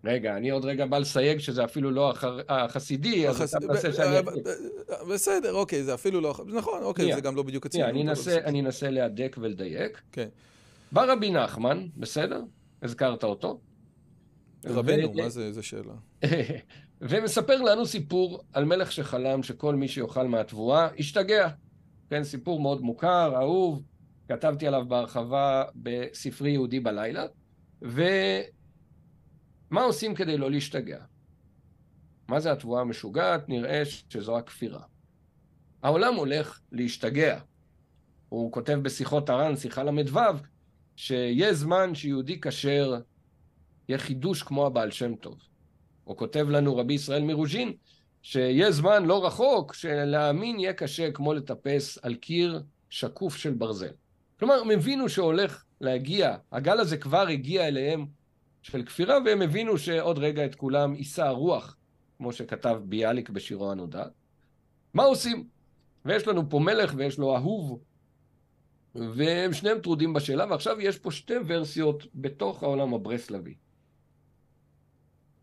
רגע, אני עוד רגע בא לסייג שזה אפילו לא החר... החסידי, אז אתה מנסה שאני... בסדר, אוקיי, זה אפילו לא... נכון, אוקיי, זה גם לא בדיוק הציונות. אני אנסה להדק ולדייק. כן. בא רבי נחמן, בסדר? הזכרת אותו. רבנו, מה זה, איזה שאלה? ומספר לנו סיפור על מלך שחלם שכל מי שיאכל מהתבואה ישתגע. כן, סיפור מאוד מוכר, אהוב, כתבתי עליו בהרחבה בספרי יהודי בלילה, ומה עושים כדי לא להשתגע? מה זה התבואה המשוגעת? נראה שזו הכפירה. העולם הולך להשתגע. הוא כותב בשיחות הר"ן, שיחה ל"ו, שיהיה זמן שיהודי כשר יהיה חידוש כמו הבעל שם טוב. הוא כותב לנו רבי ישראל מרוז'ין, שיהיה זמן לא רחוק שלהאמין יהיה קשה כמו לטפס על קיר שקוף של ברזל. כלומר, הם הבינו שהולך להגיע, הגל הזה כבר הגיע אליהם של כפירה, והם הבינו שעוד רגע את כולם יישא הרוח, כמו שכתב ביאליק בשירו הנודע. מה עושים? ויש לנו פה מלך ויש לו אהוב, והם שניהם טרודים בשאלה, ועכשיו יש פה שתי ורסיות בתוך העולם הברסלבי.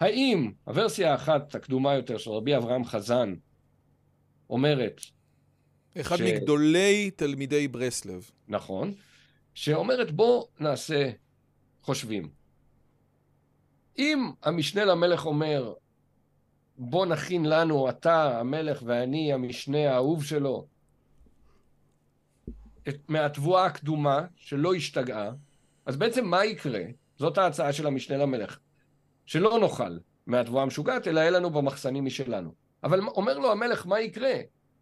האם הוורסיה האחת הקדומה יותר של רבי אברהם חזן אומרת... אחד ש... מגדולי תלמידי ברסלב. נכון. שאומרת בוא נעשה חושבים. אם המשנה למלך אומר בוא נכין לנו, אתה המלך ואני המשנה האהוב שלו, מהתבואה הקדומה שלא השתגעה, אז בעצם מה יקרה? זאת ההצעה של המשנה למלך. שלא נאכל מהתבואה המשוגעת, אלא יהיה לנו במחסנים משלנו. אבל אומר לו המלך, מה יקרה?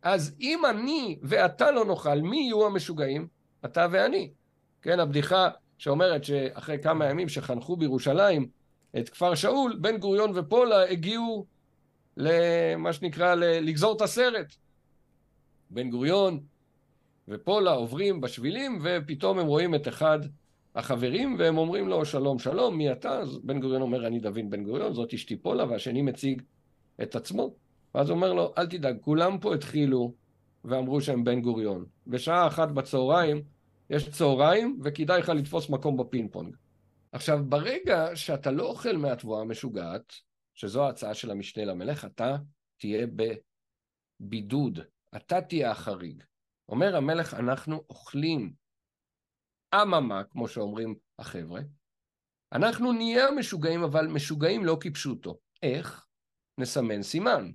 אז אם אני ואתה לא נאכל, מי יהיו המשוגעים? אתה ואני. כן, הבדיחה שאומרת שאחרי כמה ימים שחנכו בירושלים את כפר שאול, בן גוריון ופולה הגיעו למה שנקרא לגזור את הסרט. בן גוריון ופולה עוברים בשבילים ופתאום הם רואים את אחד החברים, והם אומרים לו, שלום, שלום, מי אתה? אז בן גוריון אומר, אני דוד בן גוריון, זאת אשתי פולה, והשני מציג את עצמו. ואז הוא אומר לו, אל תדאג, כולם פה התחילו ואמרו שהם בן גוריון. בשעה אחת בצהריים, יש צהריים, וכדאי לך לתפוס מקום בפינג פונג. עכשיו, ברגע שאתה לא אוכל מהתבואה המשוגעת, שזו ההצעה של המשנה למלך, אתה תהיה בבידוד, אתה תהיה החריג. אומר המלך, אנחנו אוכלים אממה, כמו שאומרים החבר'ה, אנחנו נהיה המשוגעים, אבל משוגעים לא כפשוטו. איך? נסמן סימן.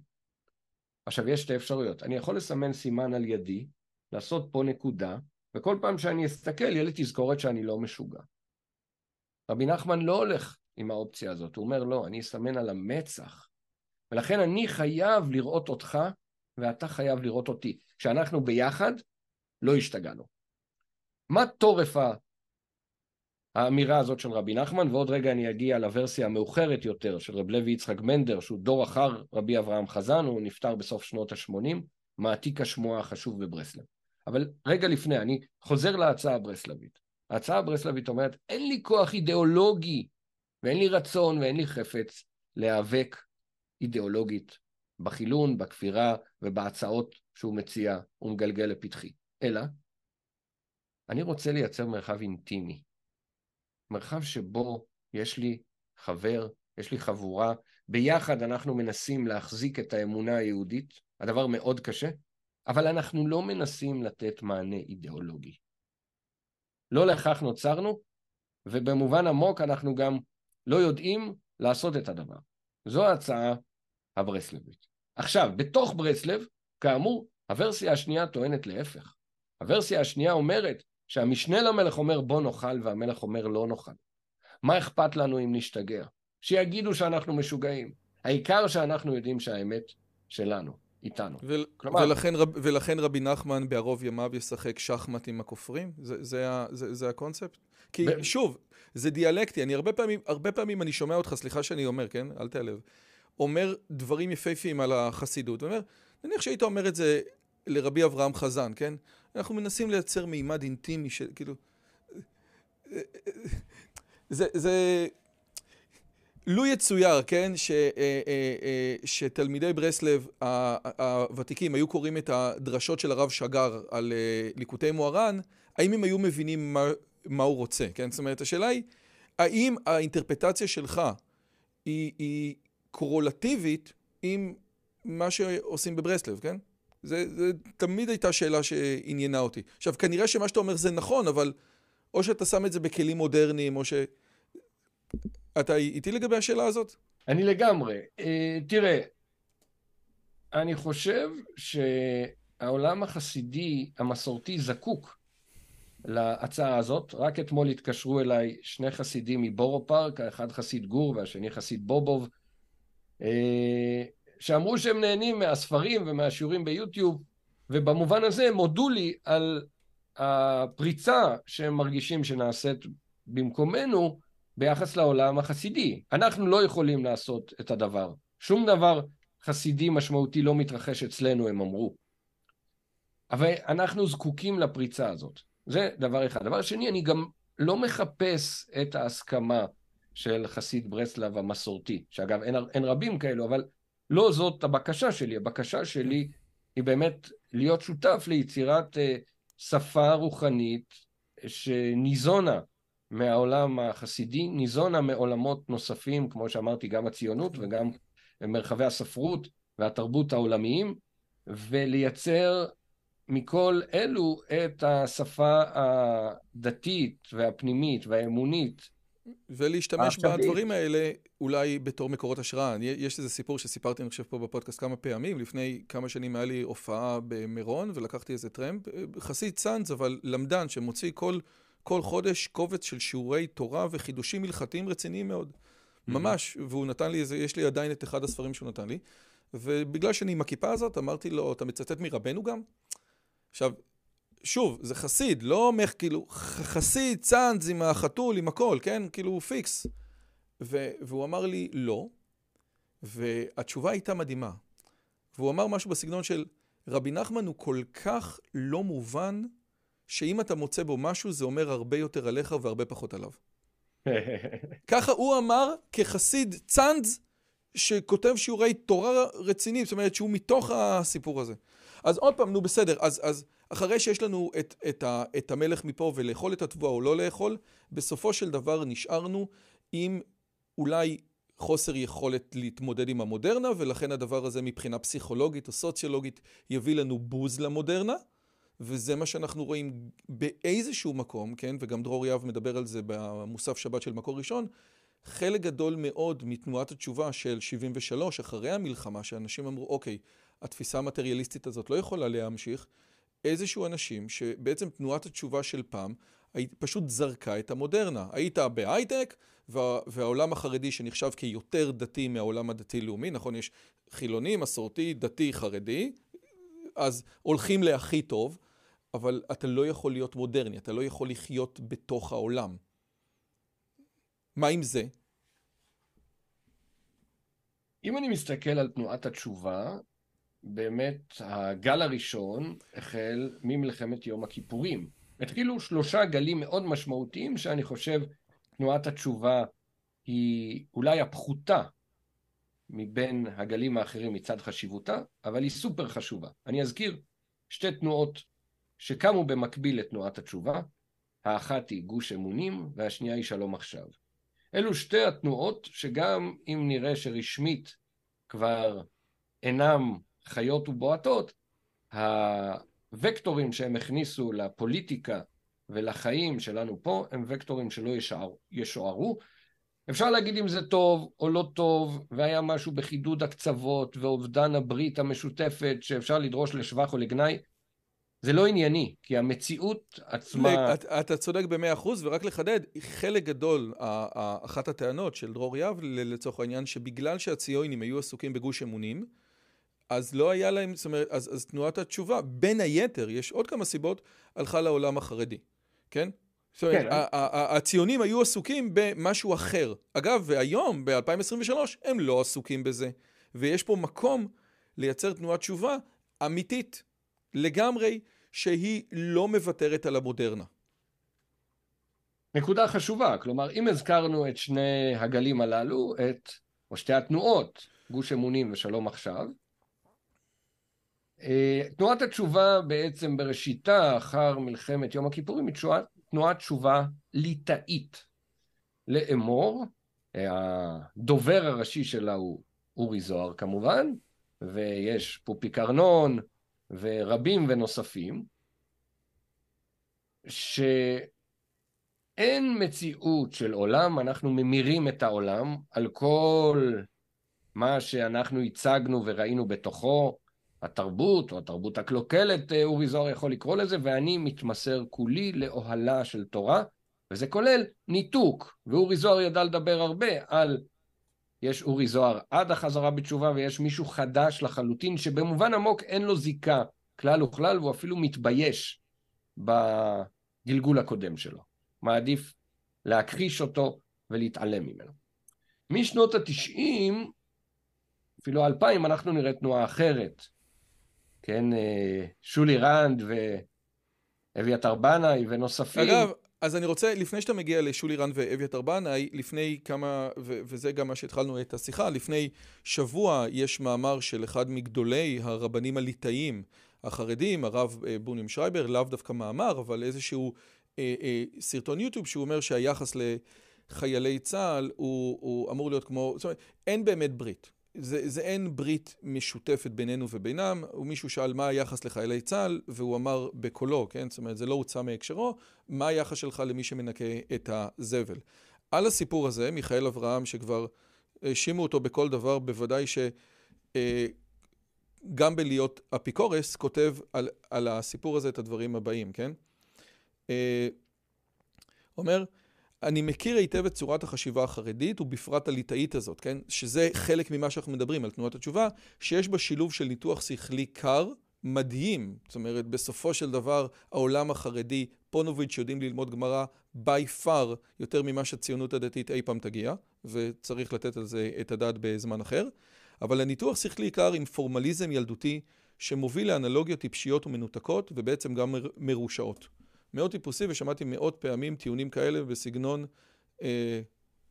עכשיו, יש שתי אפשרויות. אני יכול לסמן סימן על ידי, לעשות פה נקודה, וכל פעם שאני אסתכל, יהיה לי תזכורת שאני לא משוגע. רבי נחמן לא הולך עם האופציה הזאת, הוא אומר, לא, אני אסמן על המצח, ולכן אני חייב לראות אותך, ואתה חייב לראות אותי. כשאנחנו ביחד, לא השתגענו. מה תורף האמירה הזאת של רבי נחמן, ועוד רגע אני אגיע לוורסיה המאוחרת יותר של רב לוי יצחק מנדר, שהוא דור אחר רבי אברהם חזן, הוא נפטר בסוף שנות ה-80, מעתיק השמועה החשוב בברסלב. אבל רגע לפני, אני חוזר להצעה הברסלבית. ההצעה הברסלבית אומרת, אין לי כוח אידיאולוגי, ואין לי רצון ואין לי חפץ להיאבק אידיאולוגית בחילון, בכפירה ובהצעות שהוא מציע ומגלגל לפתחי. אלא, אני רוצה לייצר מרחב אינטימי. מרחב שבו יש לי חבר, יש לי חבורה, ביחד אנחנו מנסים להחזיק את האמונה היהודית, הדבר מאוד קשה, אבל אנחנו לא מנסים לתת מענה אידיאולוגי. לא לכך נוצרנו, ובמובן עמוק אנחנו גם לא יודעים לעשות את הדבר. זו ההצעה הברסלבית. עכשיו, בתוך ברסלב, כאמור, הוורסיה השנייה טוענת להפך. הוורסיה השנייה אומרת שהמשנה למלך אומר בוא נאכל והמלך אומר לא נאכל. מה אכפת לנו אם נשתגע? שיגידו שאנחנו משוגעים. העיקר שאנחנו יודעים שהאמת שלנו. איתנו. ו- כלומר... ולכן, רב, ולכן רבי נחמן בערוב ימיו ישחק שחמט עם הכופרים? זה, זה, זה, זה הקונספט? כי ב... שוב, זה דיאלקטי, אני הרבה פעמים, הרבה פעמים אני שומע אותך, סליחה שאני אומר, כן? אל תיעלב. אומר דברים יפהפיים על החסידות, ואומר, נניח שהיית אומר את זה לרבי אברהם חזן, כן? אנחנו מנסים לייצר מימד אינטימי של, כאילו... זה, זה, לו יצויר, כן, ש, אה, אה, אה, שתלמידי ברסלב הוותיקים היו קוראים את הדרשות של הרב שגר על ליקוטי מוהר"ן, האם הם היו מבינים מה, מה הוא רוצה, כן? זאת אומרת, השאלה היא, האם האינטרפטציה שלך היא, היא קורולטיבית עם מה שעושים בברסלב, כן? זה, זה תמיד הייתה שאלה שעניינה אותי. עכשיו, כנראה שמה שאתה אומר זה נכון, אבל או שאתה שם את זה בכלים מודרניים, או ש... אתה איתי לגבי השאלה הזאת? אני לגמרי. אה, תראה, אני חושב שהעולם החסידי, המסורתי, זקוק להצעה הזאת. רק אתמול התקשרו אליי שני חסידים מבורו פארק, האחד חסיד גור והשני חסיד בובוב, אה, שאמרו שהם נהנים מהספרים ומהשיעורים ביוטיוב, ובמובן הזה הם הודו לי על הפריצה שהם מרגישים שנעשית במקומנו, ביחס לעולם החסידי. אנחנו לא יכולים לעשות את הדבר. שום דבר חסידי משמעותי לא מתרחש אצלנו, הם אמרו. אבל אנחנו זקוקים לפריצה הזאת. זה דבר אחד. דבר שני, אני גם לא מחפש את ההסכמה של חסיד ברסלב המסורתי, שאגב אין, אין רבים כאלו, אבל לא זאת הבקשה שלי. הבקשה שלי היא באמת להיות שותף ליצירת אה, שפה רוחנית שניזונה מהעולם החסידי, ניזונה מעולמות נוספים, כמו שאמרתי, גם הציונות וגם מרחבי הספרות והתרבות העולמיים, ולייצר מכל אלו את השפה הדתית והפנימית והאמונית. ולהשתמש בדברים האלה אולי בתור מקורות השראה. יש איזה סיפור שסיפרתי, אני חושב, פה בפודקאסט כמה פעמים. לפני כמה שנים היה לי הופעה במירון, ולקחתי איזה טרמפ. חסיד צאנז, אבל למדן, שמוציא כל... כל חודש קובץ של שיעורי תורה וחידושים הלכתיים רציניים מאוד. ממש, והוא נתן לי איזה, יש לי עדיין את אחד הספרים שהוא נתן לי, ובגלל שאני עם הכיפה הזאת, אמרתי לו, אתה מצטט מרבנו גם? עכשיו, שוב, זה חסיד, לא אומר כאילו, חסיד, צאנז עם החתול, עם הכל, כן? כאילו, פיקס. ו- והוא אמר לי, לא, והתשובה הייתה מדהימה. והוא אמר משהו בסגנון של, רבי נחמן הוא כל כך לא מובן, שאם אתה מוצא בו משהו, זה אומר הרבה יותר עליך והרבה פחות עליו. ככה הוא אמר כחסיד צאנז שכותב שיעורי תורה רציניים, זאת אומרת שהוא מתוך הסיפור הזה. אז עוד פעם, נו בסדר, אז, אז אחרי שיש לנו את, את, ה, את המלך מפה ולאכול את התבואה או לא לאכול, בסופו של דבר נשארנו עם אולי חוסר יכולת להתמודד עם המודרנה, ולכן הדבר הזה מבחינה פסיכולוגית או סוציולוגית יביא לנו בוז למודרנה, וזה מה שאנחנו רואים באיזשהו מקום, כן, וגם דרור יהב מדבר על זה במוסף שבת של מקור ראשון, חלק גדול מאוד מתנועת התשובה של 73, אחרי המלחמה, שאנשים אמרו, אוקיי, התפיסה המטריאליסטית הזאת לא יכולה להמשיך, איזשהו אנשים שבעצם תנועת התשובה של פעם פשוט זרקה את המודרנה. היית בהייטק, וה, והעולם החרדי שנחשב כיותר דתי מהעולם הדתי-לאומי, נכון? יש חילוני, מסורתי, דתי, חרדי, אז הולכים להכי טוב, אבל אתה לא יכול להיות מודרני, אתה לא יכול לחיות בתוך העולם. מה עם זה? אם אני מסתכל על תנועת התשובה, באמת הגל הראשון החל ממלחמת יום הכיפורים. התחילו שלושה גלים מאוד משמעותיים שאני חושב תנועת התשובה היא אולי הפחותה מבין הגלים האחרים מצד חשיבותה, אבל היא סופר חשובה. אני אזכיר שתי תנועות שקמו במקביל לתנועת התשובה, האחת היא גוש אמונים והשנייה היא שלום עכשיו. אלו שתי התנועות שגם אם נראה שרשמית כבר אינם חיות ובועטות, הוקטורים שהם הכניסו לפוליטיקה ולחיים שלנו פה הם וקטורים שלא ישוערו. אפשר להגיד אם זה טוב או לא טוב, והיה משהו בחידוד הקצוות ואובדן הברית המשותפת שאפשר לדרוש לשבח או לגנאי, זה לא ענייני, כי המציאות עצמה... אתה, אתה צודק במאה אחוז, ורק לחדד, חלק גדול, אחת הטענות של דרור יהב לצורך העניין, שבגלל שהציונים היו עסוקים בגוש אמונים, אז לא היה להם, זאת אומרת, אז, אז תנועת התשובה, בין היתר, יש עוד כמה סיבות, הלכה לעולם החרדי, כן? זאת אומרת, כן. הציונים היו עסוקים במשהו אחר. אגב, והיום, ב-2023, הם לא עסוקים בזה. ויש פה מקום לייצר תנועת תשובה אמיתית, לגמרי, שהיא לא מוותרת על המודרנה. נקודה חשובה, כלומר, אם הזכרנו את שני הגלים הללו, את, או שתי התנועות, גוש אמונים ושלום עכשיו, תנועת התשובה בעצם בראשיתה, אחר מלחמת יום הכיפורים, היא תנועת תשובה ליטאית. לאמור, הדובר הראשי שלה הוא אורי זוהר כמובן, ויש פופי קרנון ורבים ונוספים, שאין מציאות של עולם, אנחנו ממירים את העולם על כל מה שאנחנו הצגנו וראינו בתוכו, התרבות, או התרבות הקלוקלת, אה, אורי זוהר יכול לקרוא לזה, ואני מתמסר כולי לאוהלה של תורה, וזה כולל ניתוק, ואורי זוהר ידע לדבר הרבה על יש אורי זוהר עד החזרה בתשובה ויש מישהו חדש לחלוטין שבמובן עמוק אין לו זיקה כלל וכלל והוא אפילו מתבייש בגלגול הקודם שלו. מעדיף להכחיש אותו ולהתעלם ממנו. משנות התשעים, אפילו האלפיים, אנחנו נראה תנועה אחרת. כן, אה, שולי רנד ואביתר בנאי ונוספים. אגב, אז אני רוצה, לפני שאתה מגיע לשולי רנד ואביתר בנאי, לפני כמה, ו- וזה גם מה שהתחלנו את השיחה, לפני שבוע יש מאמר של אחד מגדולי הרבנים הליטאים החרדים, הרב אה, בונים שרייבר, לאו דווקא מאמר, אבל איזשהו אה, אה, סרטון יוטיוב שהוא אומר שהיחס לחיילי צה"ל הוא, הוא אמור להיות כמו, זאת אומרת, אין באמת ברית. זה, זה אין ברית משותפת בינינו ובינם, ומישהו שאל מה היחס לחיילי צה"ל, והוא אמר בקולו, כן? זאת אומרת, זה לא הוצא מהקשרו, מה היחס שלך למי שמנקה את הזבל. על הסיפור הזה, מיכאל אברהם, שכבר האשימו אותו בכל דבר, בוודאי שגם אה, בלהיות אפיקורס, כותב על, על הסיפור הזה את הדברים הבאים, כן? אה, אומר, אני מכיר היטב את צורת החשיבה החרדית, ובפרט הליטאית הזאת, כן? שזה חלק ממה שאנחנו מדברים על תנועת התשובה, שיש בה שילוב של ניתוח שכלי קר, מדהים. זאת אומרת, בסופו של דבר, העולם החרדי, פונוביץ' יודעים ללמוד גמרא by far יותר ממה שהציונות הדתית אי פעם תגיע, וצריך לתת על זה את הדעת בזמן אחר. אבל הניתוח שכלי קר עם פורמליזם ילדותי, שמוביל לאנלוגיות טיפשיות ומנותקות, ובעצם גם מרושעות. מאוד טיפוסי, ושמעתי מאות פעמים טיעונים כאלה בסגנון, אה,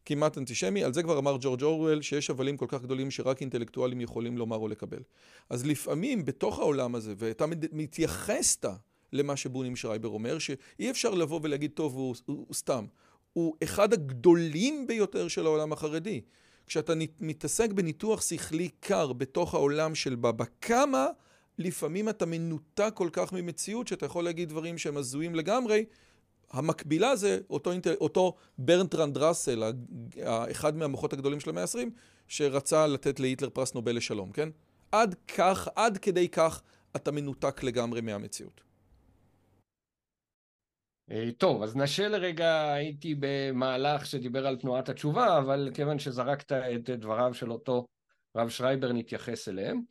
כמעט אנטישמי, על זה כבר אמר ג'ורג' אורוול שיש הבלים כל כך גדולים שרק אינטלקטואלים יכולים לומר או לקבל. אז לפעמים בתוך העולם הזה, ואתה מתייחסת למה שבונים שרייבר אומר, שאי אפשר לבוא ולהגיד, טוב, הוא, הוא, הוא סתם. הוא אחד הגדולים ביותר של העולם החרדי. כשאתה מתעסק בניתוח שכלי קר בתוך העולם של בבא קמא, לפעמים אתה מנותק כל כך ממציאות שאתה יכול להגיד דברים שהם הזויים לגמרי. המקבילה זה אותו, אותו ברטרנד ראסל, אחד מהמוחות הגדולים של המאה ה-20, שרצה לתת להיטלר פרס נובל לשלום, כן? עד כך, עד כדי כך, אתה מנותק לגמרי מהמציאות. אה, טוב, אז נשהה לרגע, הייתי במהלך שדיבר על תנועת התשובה, אבל כיוון שזרקת את דבריו של אותו רב שרייבר, נתייחס אליהם.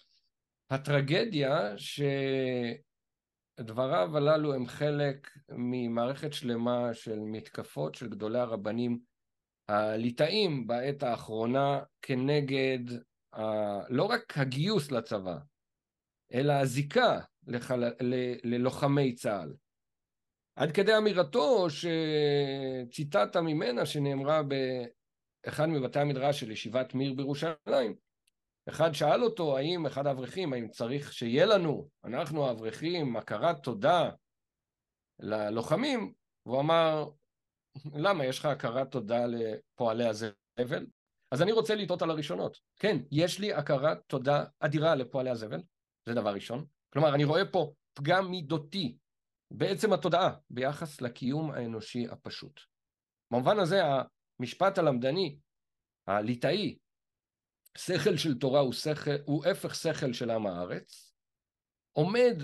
הטרגדיה שדבריו הללו הם חלק ממערכת שלמה של מתקפות של גדולי הרבנים הליטאים בעת האחרונה כנגד ה... לא רק הגיוס לצבא, אלא הזיקה לחל... ל... ללוחמי צה"ל. עד כדי אמירתו שציטטת ממנה שנאמרה באחד מבתי המדרש של ישיבת מיר בירושלים. אחד שאל אותו האם אחד האברכים, האם צריך שיהיה לנו, אנחנו האברכים, הכרת תודה ללוחמים, והוא אמר, למה יש לך הכרת תודה לפועלי הזבל? אז אני רוצה לטעות על הראשונות. כן, יש לי הכרת תודה אדירה לפועלי הזבל, זה דבר ראשון. כלומר, אני רואה פה פגם מידותי בעצם התודעה ביחס לקיום האנושי הפשוט. במובן הזה המשפט הלמדני, הליטאי, שכל של תורה הוא, שכל, הוא הפך שכל של עם הארץ, עומד...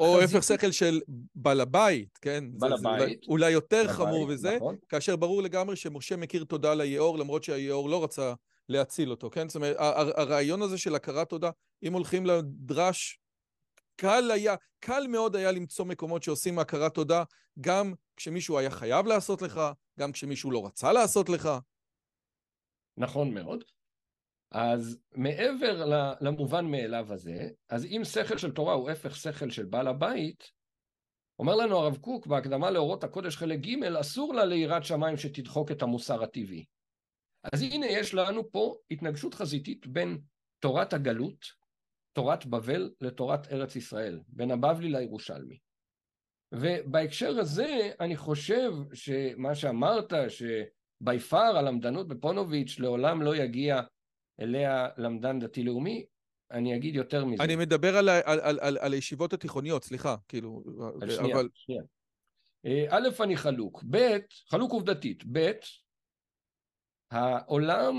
או חזית... הפך שכל של בעל הבית, כן? בעל הבית. אולי יותר חמור וזה, נכון. כאשר ברור לגמרי שמשה מכיר תודה ליאור, למרות שהיאור לא רצה להציל אותו, כן? זאת אומרת, הרעיון הזה של הכרת תודה, אם הולכים לדרש קל היה, קל מאוד היה למצוא מקומות שעושים הכרת תודה, גם כשמישהו היה חייב לעשות לך, גם כשמישהו לא רצה לעשות לך. נכון מאוד. אז מעבר למובן מאליו הזה, אז אם שכל של תורה הוא הפך שכל של בעל הבית, אומר לנו הרב קוק בהקדמה לאורות הקודש חלק ג', אסור לה ליראת שמיים שתדחוק את המוסר הטבעי. אז הנה יש לנו פה התנגשות חזיתית בין תורת הגלות תורת בבל לתורת ארץ ישראל, בין הבבלי לירושלמי. ובהקשר הזה אני חושב שמה שאמרת, שבי פאר הלמדנות בפונוביץ' לעולם לא יגיע אליה למדן דתי-לאומי, אני אגיד יותר מזה. אני מדבר על, על, על, על, על הישיבות התיכוניות, סליחה, כאילו, על שנייה, אבל... שנייה. אה, א', אני חלוק, ב', חלוק עובדתית, ב', העולם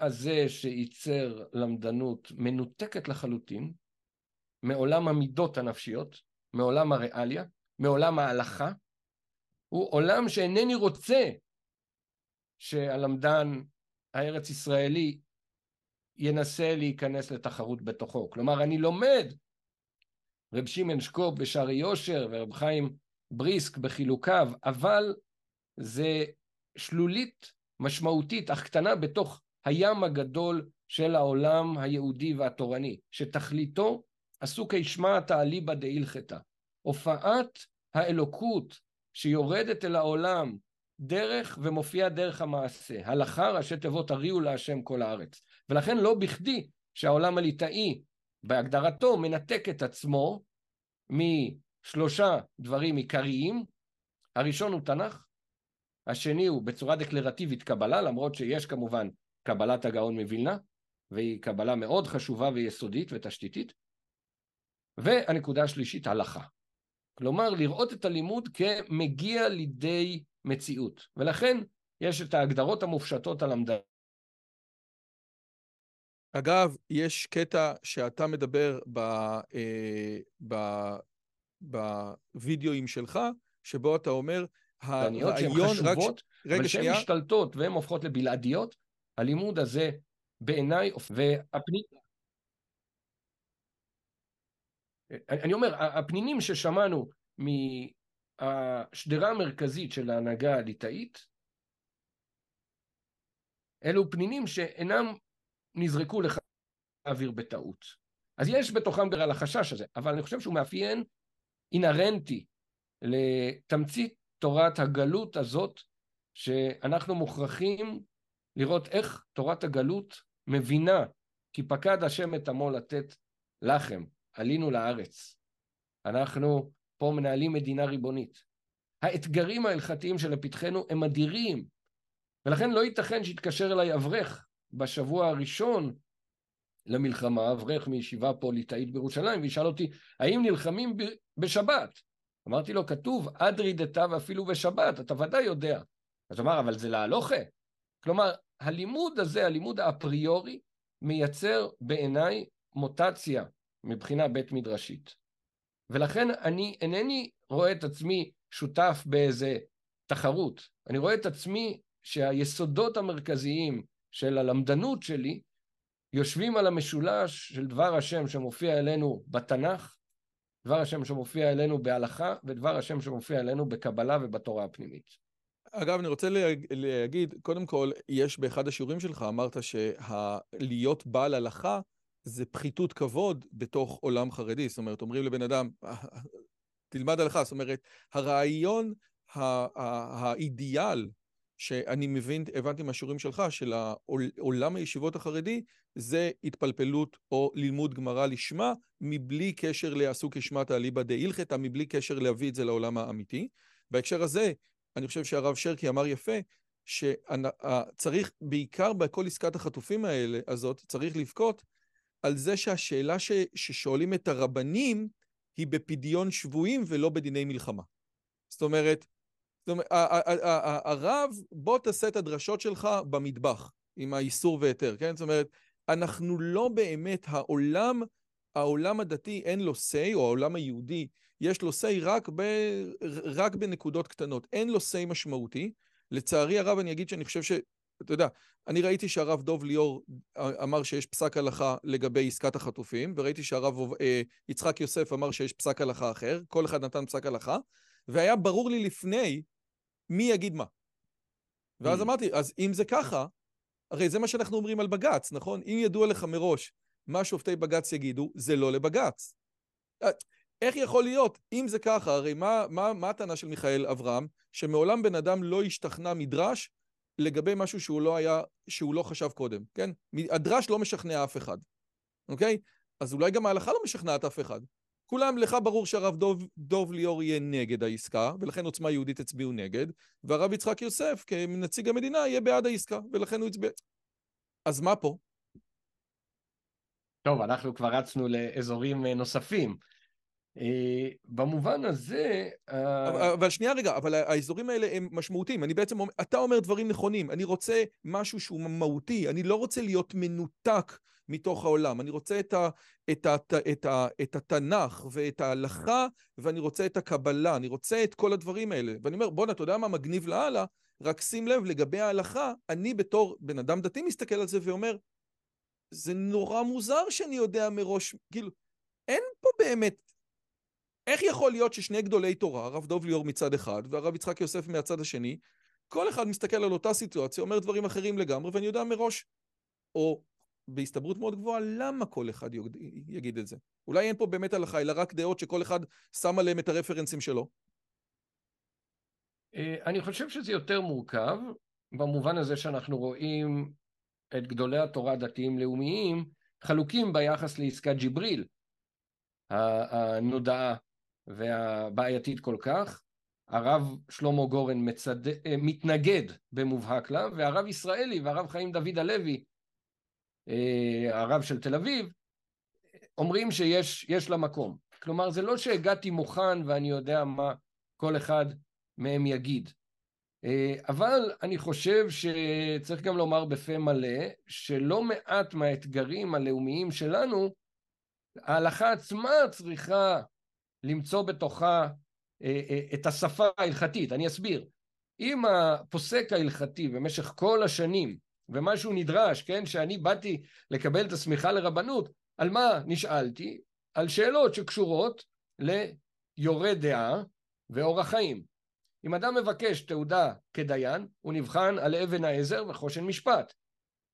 הזה שייצר למדנות מנותקת לחלוטין מעולם המידות הנפשיות, מעולם הריאליה, מעולם ההלכה, הוא עולם שאינני רוצה שהלמדן הארץ ישראלי ינסה להיכנס לתחרות בתוכו. כלומר, אני לומד רב שמעון שקופ בשערי יושר ורב חיים בריסק בחילוקיו, אבל זה שלולית משמעותית אך קטנה בתוך הים הגדול של העולם היהודי והתורני, שתכליתו עסוקי שמע תעליבא דהילכתא. הופעת האלוקות שיורדת אל העולם דרך ומופיעה דרך המעשה. הלכה ראשי תיבות הריעו להשם כל הארץ. ולכן לא בכדי שהעולם הליטאי בהגדרתו מנתק את עצמו משלושה דברים עיקריים. הראשון הוא תנ"ך, השני הוא בצורה דקלרטיבית קבלה, למרות שיש כמובן קבלת הגאון מווילנה, והיא קבלה מאוד חשובה ויסודית ותשתיתית. והנקודה השלישית, הלכה. כלומר, לראות את הלימוד כמגיע לידי מציאות. ולכן יש את ההגדרות המופשטות המדע. אגב, יש קטע שאתה מדבר ב, אה, ב, בווידאוים שלך, שבו אתה אומר, הרעיון... שהן חשובות, רק... אבל שהן משתלטות והן הופכות לבלעדיות, הלימוד הזה בעיניי, והפנים... אני אומר, הפנינים ששמענו מהשדרה המרכזית של ההנהגה הליטאית, אלו פנינים שאינם נזרקו לך לאוויר בטעות. אז יש בתוכם גם על החשש הזה, אבל אני חושב שהוא מאפיין אינהרנטי לתמצית תורת הגלות הזאת, שאנחנו מוכרחים לראות איך תורת הגלות מבינה כי פקד השם את עמו לתת לחם, עלינו לארץ. אנחנו פה מנהלים מדינה ריבונית. האתגרים ההלכתיים שלפתחנו הם אדירים, ולכן לא ייתכן שיתקשר אליי אברך בשבוע הראשון למלחמה, אברך מישיבה פה ליטאית בירושלים, וישאל אותי, האם נלחמים בשבת? אמרתי לו, כתוב, אדרי דתא ואפילו בשבת, אתה ודאי יודע. אז הוא אמר, אבל זה להלוכה. כלומר, הלימוד הזה, הלימוד האפריורי, מייצר בעיניי מוטציה מבחינה בית מדרשית. ולכן אני אינני רואה את עצמי שותף באיזה תחרות. אני רואה את עצמי שהיסודות המרכזיים של הלמדנות שלי יושבים על המשולש של דבר השם שמופיע אלינו בתנ"ך, דבר השם שמופיע אלינו בהלכה, ודבר השם שמופיע אלינו בקבלה ובתורה הפנימית. אגב, אני רוצה להגיד, קודם כל, יש באחד השיעורים שלך, אמרת שלהיות בעל הלכה זה פחיתות כבוד בתוך עולם חרדי. זאת אומרת, אומרים לבן אדם, תלמד הלכה. זאת אומרת, הרעיון, האידיאל שאני מבין, הבנתי מהשיעורים שלך, של עולם הישיבות החרדי, זה התפלפלות או לימוד גמרא לשמה, מבלי קשר לעשו כשמטה אליבא דהילכתא, מבלי קשר להביא את זה לעולם האמיתי. בהקשר הזה, אני חושב שהרב שרקי אמר יפה, שצריך, בעיקר בכל עסקת החטופים האלה, הזאת, צריך לבכות על זה שהשאלה ש, ששואלים את הרבנים היא בפדיון שבויים ולא בדיני מלחמה. זאת אומרת, זאת אומרת, הרב, בוא תעשה את הדרשות שלך במטבח, עם האיסור והיתר, כן? זאת אומרת, אנחנו לא באמת, העולם, העולם הדתי אין לו say, או העולם היהודי, יש לו say רק, ב, רק בנקודות קטנות. אין לו say משמעותי. לצערי הרב, אני אגיד שאני חושב ש... אתה יודע, אני ראיתי שהרב דוב ליאור אמר שיש פסק הלכה לגבי עסקת החטופים, וראיתי שהרב אה, יצחק יוסף אמר שיש פסק הלכה אחר, כל אחד נתן פסק הלכה, והיה ברור לי לפני מי יגיד מה. ואז mm. אמרתי, אז אם זה ככה, הרי זה מה שאנחנו אומרים על בג"ץ, נכון? אם ידוע לך מראש מה שופטי בג"ץ יגידו, זה לא לבג"ץ. אה, איך יכול להיות, אם זה ככה, הרי מה, מה, מה הטענה של מיכאל אברהם? שמעולם בן אדם לא השתכנע מדרש לגבי משהו שהוא לא היה, שהוא לא חשב קודם, כן? הדרש לא משכנע אף אחד, אוקיי? אז אולי גם ההלכה לא משכנעת אף אחד. כולם, לך ברור שהרב דוב, דוב ליאור יהיה נגד העסקה, ולכן עוצמה יהודית הצביעו נגד, והרב יצחק יוסף, כנציג המדינה, יהיה בעד העסקה, ולכן הוא הצביע... אז מה פה? טוב, אנחנו כבר רצנו לאזורים נוספים. אה, במובן הזה... אה, אבל שנייה רגע, אבל האזורים האלה הם משמעותיים. אני בעצם, אתה אומר דברים נכונים. אני רוצה משהו שהוא מהותי, אני לא רוצה להיות מנותק מתוך העולם. אני רוצה את, ה, את, ה, את, ה, את, ה, את התנ"ך ואת ההלכה, ואני רוצה את הקבלה, אני רוצה את כל הדברים האלה. ואני אומר, בואנה, אתה יודע מה מגניב לאללה? רק שים לב, לגבי ההלכה, אני בתור בן אדם דתי מסתכל על זה ואומר, זה נורא מוזר שאני יודע מראש, כאילו, אין פה באמת איך יכול להיות ששני גדולי תורה, הרב דוב ליאור מצד אחד והרב יצחק יוסף מהצד השני, כל אחד מסתכל על אותה סיטואציה, אומר דברים אחרים לגמרי, ואני יודע מראש, או בהסתברות מאוד גבוהה, למה כל אחד יגיד את זה? אולי אין פה באמת הלכה, אלא רק דעות שכל אחד שם עליהם את הרפרנסים שלו? אה, אני חושב שזה יותר מורכב, במובן הזה שאנחנו רואים את גדולי התורה הדתיים לאומיים חלוקים ביחס לעסקת ג'יבריל הנודעה והבעייתית כל כך. הרב שלמה גורן מצד... אה, מתנגד במובהק לה, והרב ישראלי והרב חיים דוד הלוי, הרב של תל אביב, אומרים שיש לה מקום. כלומר, זה לא שהגעתי מוכן ואני יודע מה כל אחד מהם יגיד. אה, אבל אני חושב שצריך גם לומר בפה מלא, שלא מעט מהאתגרים הלאומיים שלנו, ההלכה עצמה צריכה למצוא בתוכה אה, אה, את השפה ההלכתית. אני אסביר. אם הפוסק ההלכתי במשך כל השנים, ומה שהוא נדרש, כן, שאני באתי לקבל את השמיכה לרבנות, על מה נשאלתי? על שאלות שקשורות ליורה דעה ואורח חיים. אם אדם מבקש תעודה כדיין, הוא נבחן על אבן העזר וחושן משפט.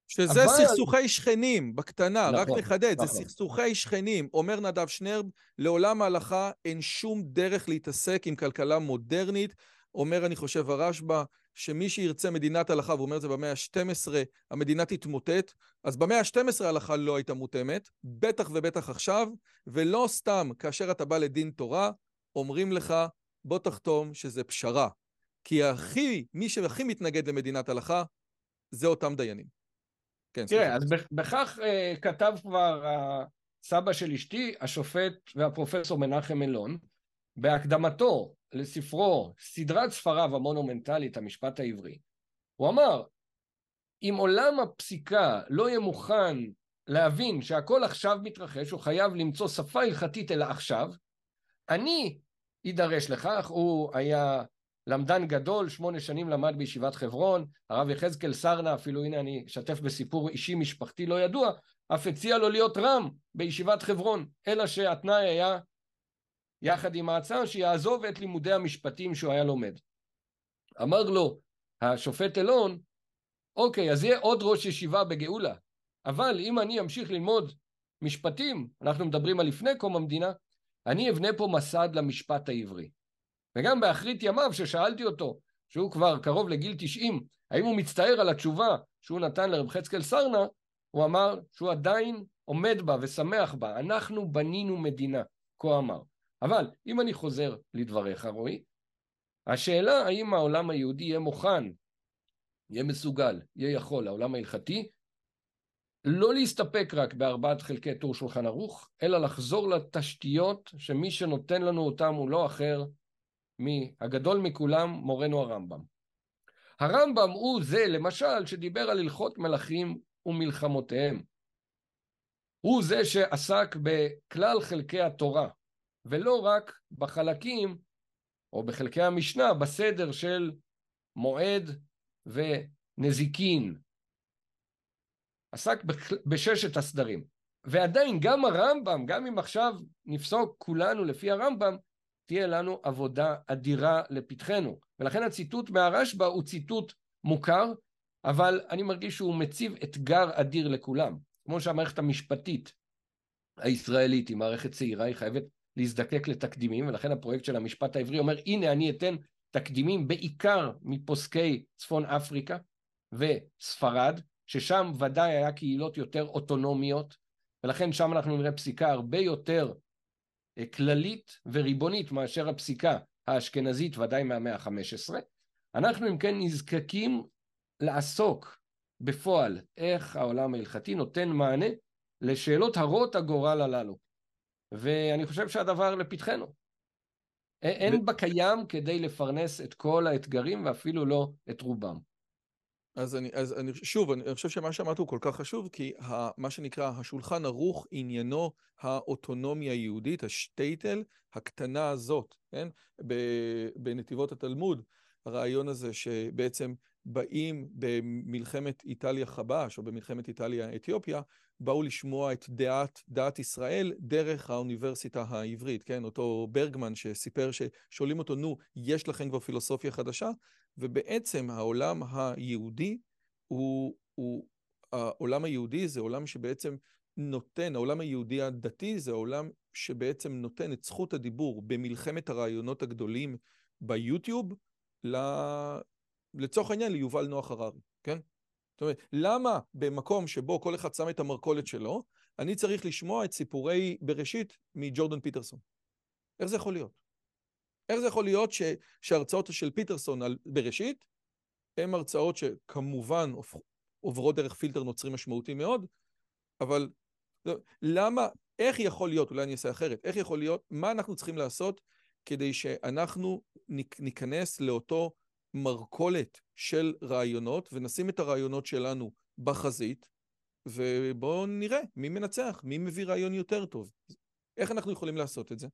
שזה אבל... סכסוכי שכנים, בקטנה, נכון, רק נחדד, נכון. זה סכסוכי שכנים. אומר נדב שנרב, לעולם ההלכה אין שום דרך להתעסק עם כלכלה מודרנית, אומר, אני חושב, הרשב"א, שמי שירצה מדינת הלכה, והוא אומר את זה במאה ה-12, המדינה תתמוטט, אז במאה ה-12 ההלכה לא הייתה מותאמת, בטח ובטח עכשיו, ולא סתם כאשר אתה בא לדין תורה, אומרים לך, בוא תחתום שזה פשרה. כי הכי, מי שהכי מתנגד למדינת הלכה, זה אותם דיינים. כן, תראה, אז בכך uh, כתב כבר הסבא של אשתי, השופט והפרופסור מנחם אלון, בהקדמתו לספרו, סדרת ספריו המונומנטלית, המשפט העברי, הוא אמר, אם עולם הפסיקה לא יהיה מוכן להבין שהכל עכשיו מתרחש, הוא חייב למצוא שפה הלכתית אל העכשיו, אני יידרש לכך, הוא היה למדן גדול, שמונה שנים למד בישיבת חברון, הרב יחזקאל סרנה, אפילו הנה אני אשתף בסיפור אישי משפחתי לא ידוע, אף הציע לו להיות רם בישיבת חברון, אלא שהתנאי היה יחד עם ההצעה שיעזוב את לימודי המשפטים שהוא היה לומד. אמר לו השופט אלון, אוקיי, אז יהיה עוד ראש ישיבה בגאולה, אבל אם אני אמשיך ללמוד משפטים, אנחנו מדברים על לפני קום המדינה, אני אבנה פה מסד למשפט העברי. וגם באחרית ימיו, ששאלתי אותו, שהוא כבר קרוב לגיל 90, האם הוא מצטער על התשובה שהוא נתן לרב חצקאל סרנה, הוא אמר שהוא עדיין עומד בה ושמח בה. אנחנו בנינו מדינה, כה אמר. אבל אם אני חוזר לדבריך, רועי, השאלה האם העולם היהודי יהיה מוכן, יהיה מסוגל, יהיה יכול, העולם ההלכתי, לא להסתפק רק בארבעת חלקי טור שולחן ערוך, אלא לחזור לתשתיות שמי שנותן לנו אותם הוא לא אחר מהגדול מכולם, מורנו הרמב"ם. הרמב"ם הוא זה, למשל, שדיבר על הלכות מלכים ומלחמותיהם. הוא זה שעסק בכלל חלקי התורה, ולא רק בחלקים, או בחלקי המשנה, בסדר של מועד ונזיקין. עסק בששת הסדרים. ועדיין גם הרמב"ם, גם אם עכשיו נפסוק כולנו לפי הרמב"ם, תהיה לנו עבודה אדירה לפתחנו. ולכן הציטוט מהרשב"א הוא ציטוט מוכר, אבל אני מרגיש שהוא מציב אתגר אדיר לכולם. כמו שהמערכת המשפטית הישראלית היא מערכת צעירה, היא חייבת להזדקק לתקדימים, ולכן הפרויקט של המשפט העברי אומר, הנה אני אתן תקדימים בעיקר מפוסקי צפון אפריקה וספרד, ששם ודאי היה קהילות יותר אוטונומיות, ולכן שם אנחנו נראה פסיקה הרבה יותר אה, כללית וריבונית מאשר הפסיקה האשכנזית, ודאי מהמאה ה-15. אנחנו אם כן נזקקים לעסוק בפועל איך העולם ההלכתי נותן מענה לשאלות הרות הגורל הללו. ואני חושב שהדבר לפתחנו. אין בקיים כדי לפרנס את כל האתגרים ואפילו לא את רובם. אז אני, אז אני, שוב, אני חושב שמה שאמרת הוא כל כך חשוב, כי ה, מה שנקרא השולחן ערוך עניינו האוטונומיה היהודית, השטייטל הקטנה הזאת, כן? בנתיבות התלמוד, הרעיון הזה שבעצם באים במלחמת איטליה חבש, או במלחמת איטליה אתיופיה, באו לשמוע את דעת, דעת ישראל דרך האוניברסיטה העברית, כן? אותו ברגמן שסיפר ששואלים אותו, נו, יש לכם כבר פילוסופיה חדשה? ובעצם העולם היהודי הוא, הוא, העולם היהודי זה עולם שבעצם נותן, העולם היהודי הדתי זה העולם שבעצם נותן את זכות הדיבור במלחמת הרעיונות הגדולים ביוטיוב, לצורך העניין ליובל נוח הררי, כן? זאת אומרת, למה במקום שבו כל אחד שם את המרכולת שלו, אני צריך לשמוע את סיפורי בראשית מג'ורדן פיטרסון? איך זה יכול להיות? איך זה יכול להיות ש, שהרצאות של פיטרסון על בראשית הן הרצאות שכמובן עוברות דרך פילטר נוצרי משמעותי מאוד, אבל למה, איך יכול להיות, אולי אני אעשה אחרת, איך יכול להיות, מה אנחנו צריכים לעשות כדי שאנחנו ניכנס לאותו מרכולת של רעיונות ונשים את הרעיונות שלנו בחזית, ובואו נראה מי מנצח, מי מביא רעיון יותר טוב. איך אנחנו יכולים לעשות את זה?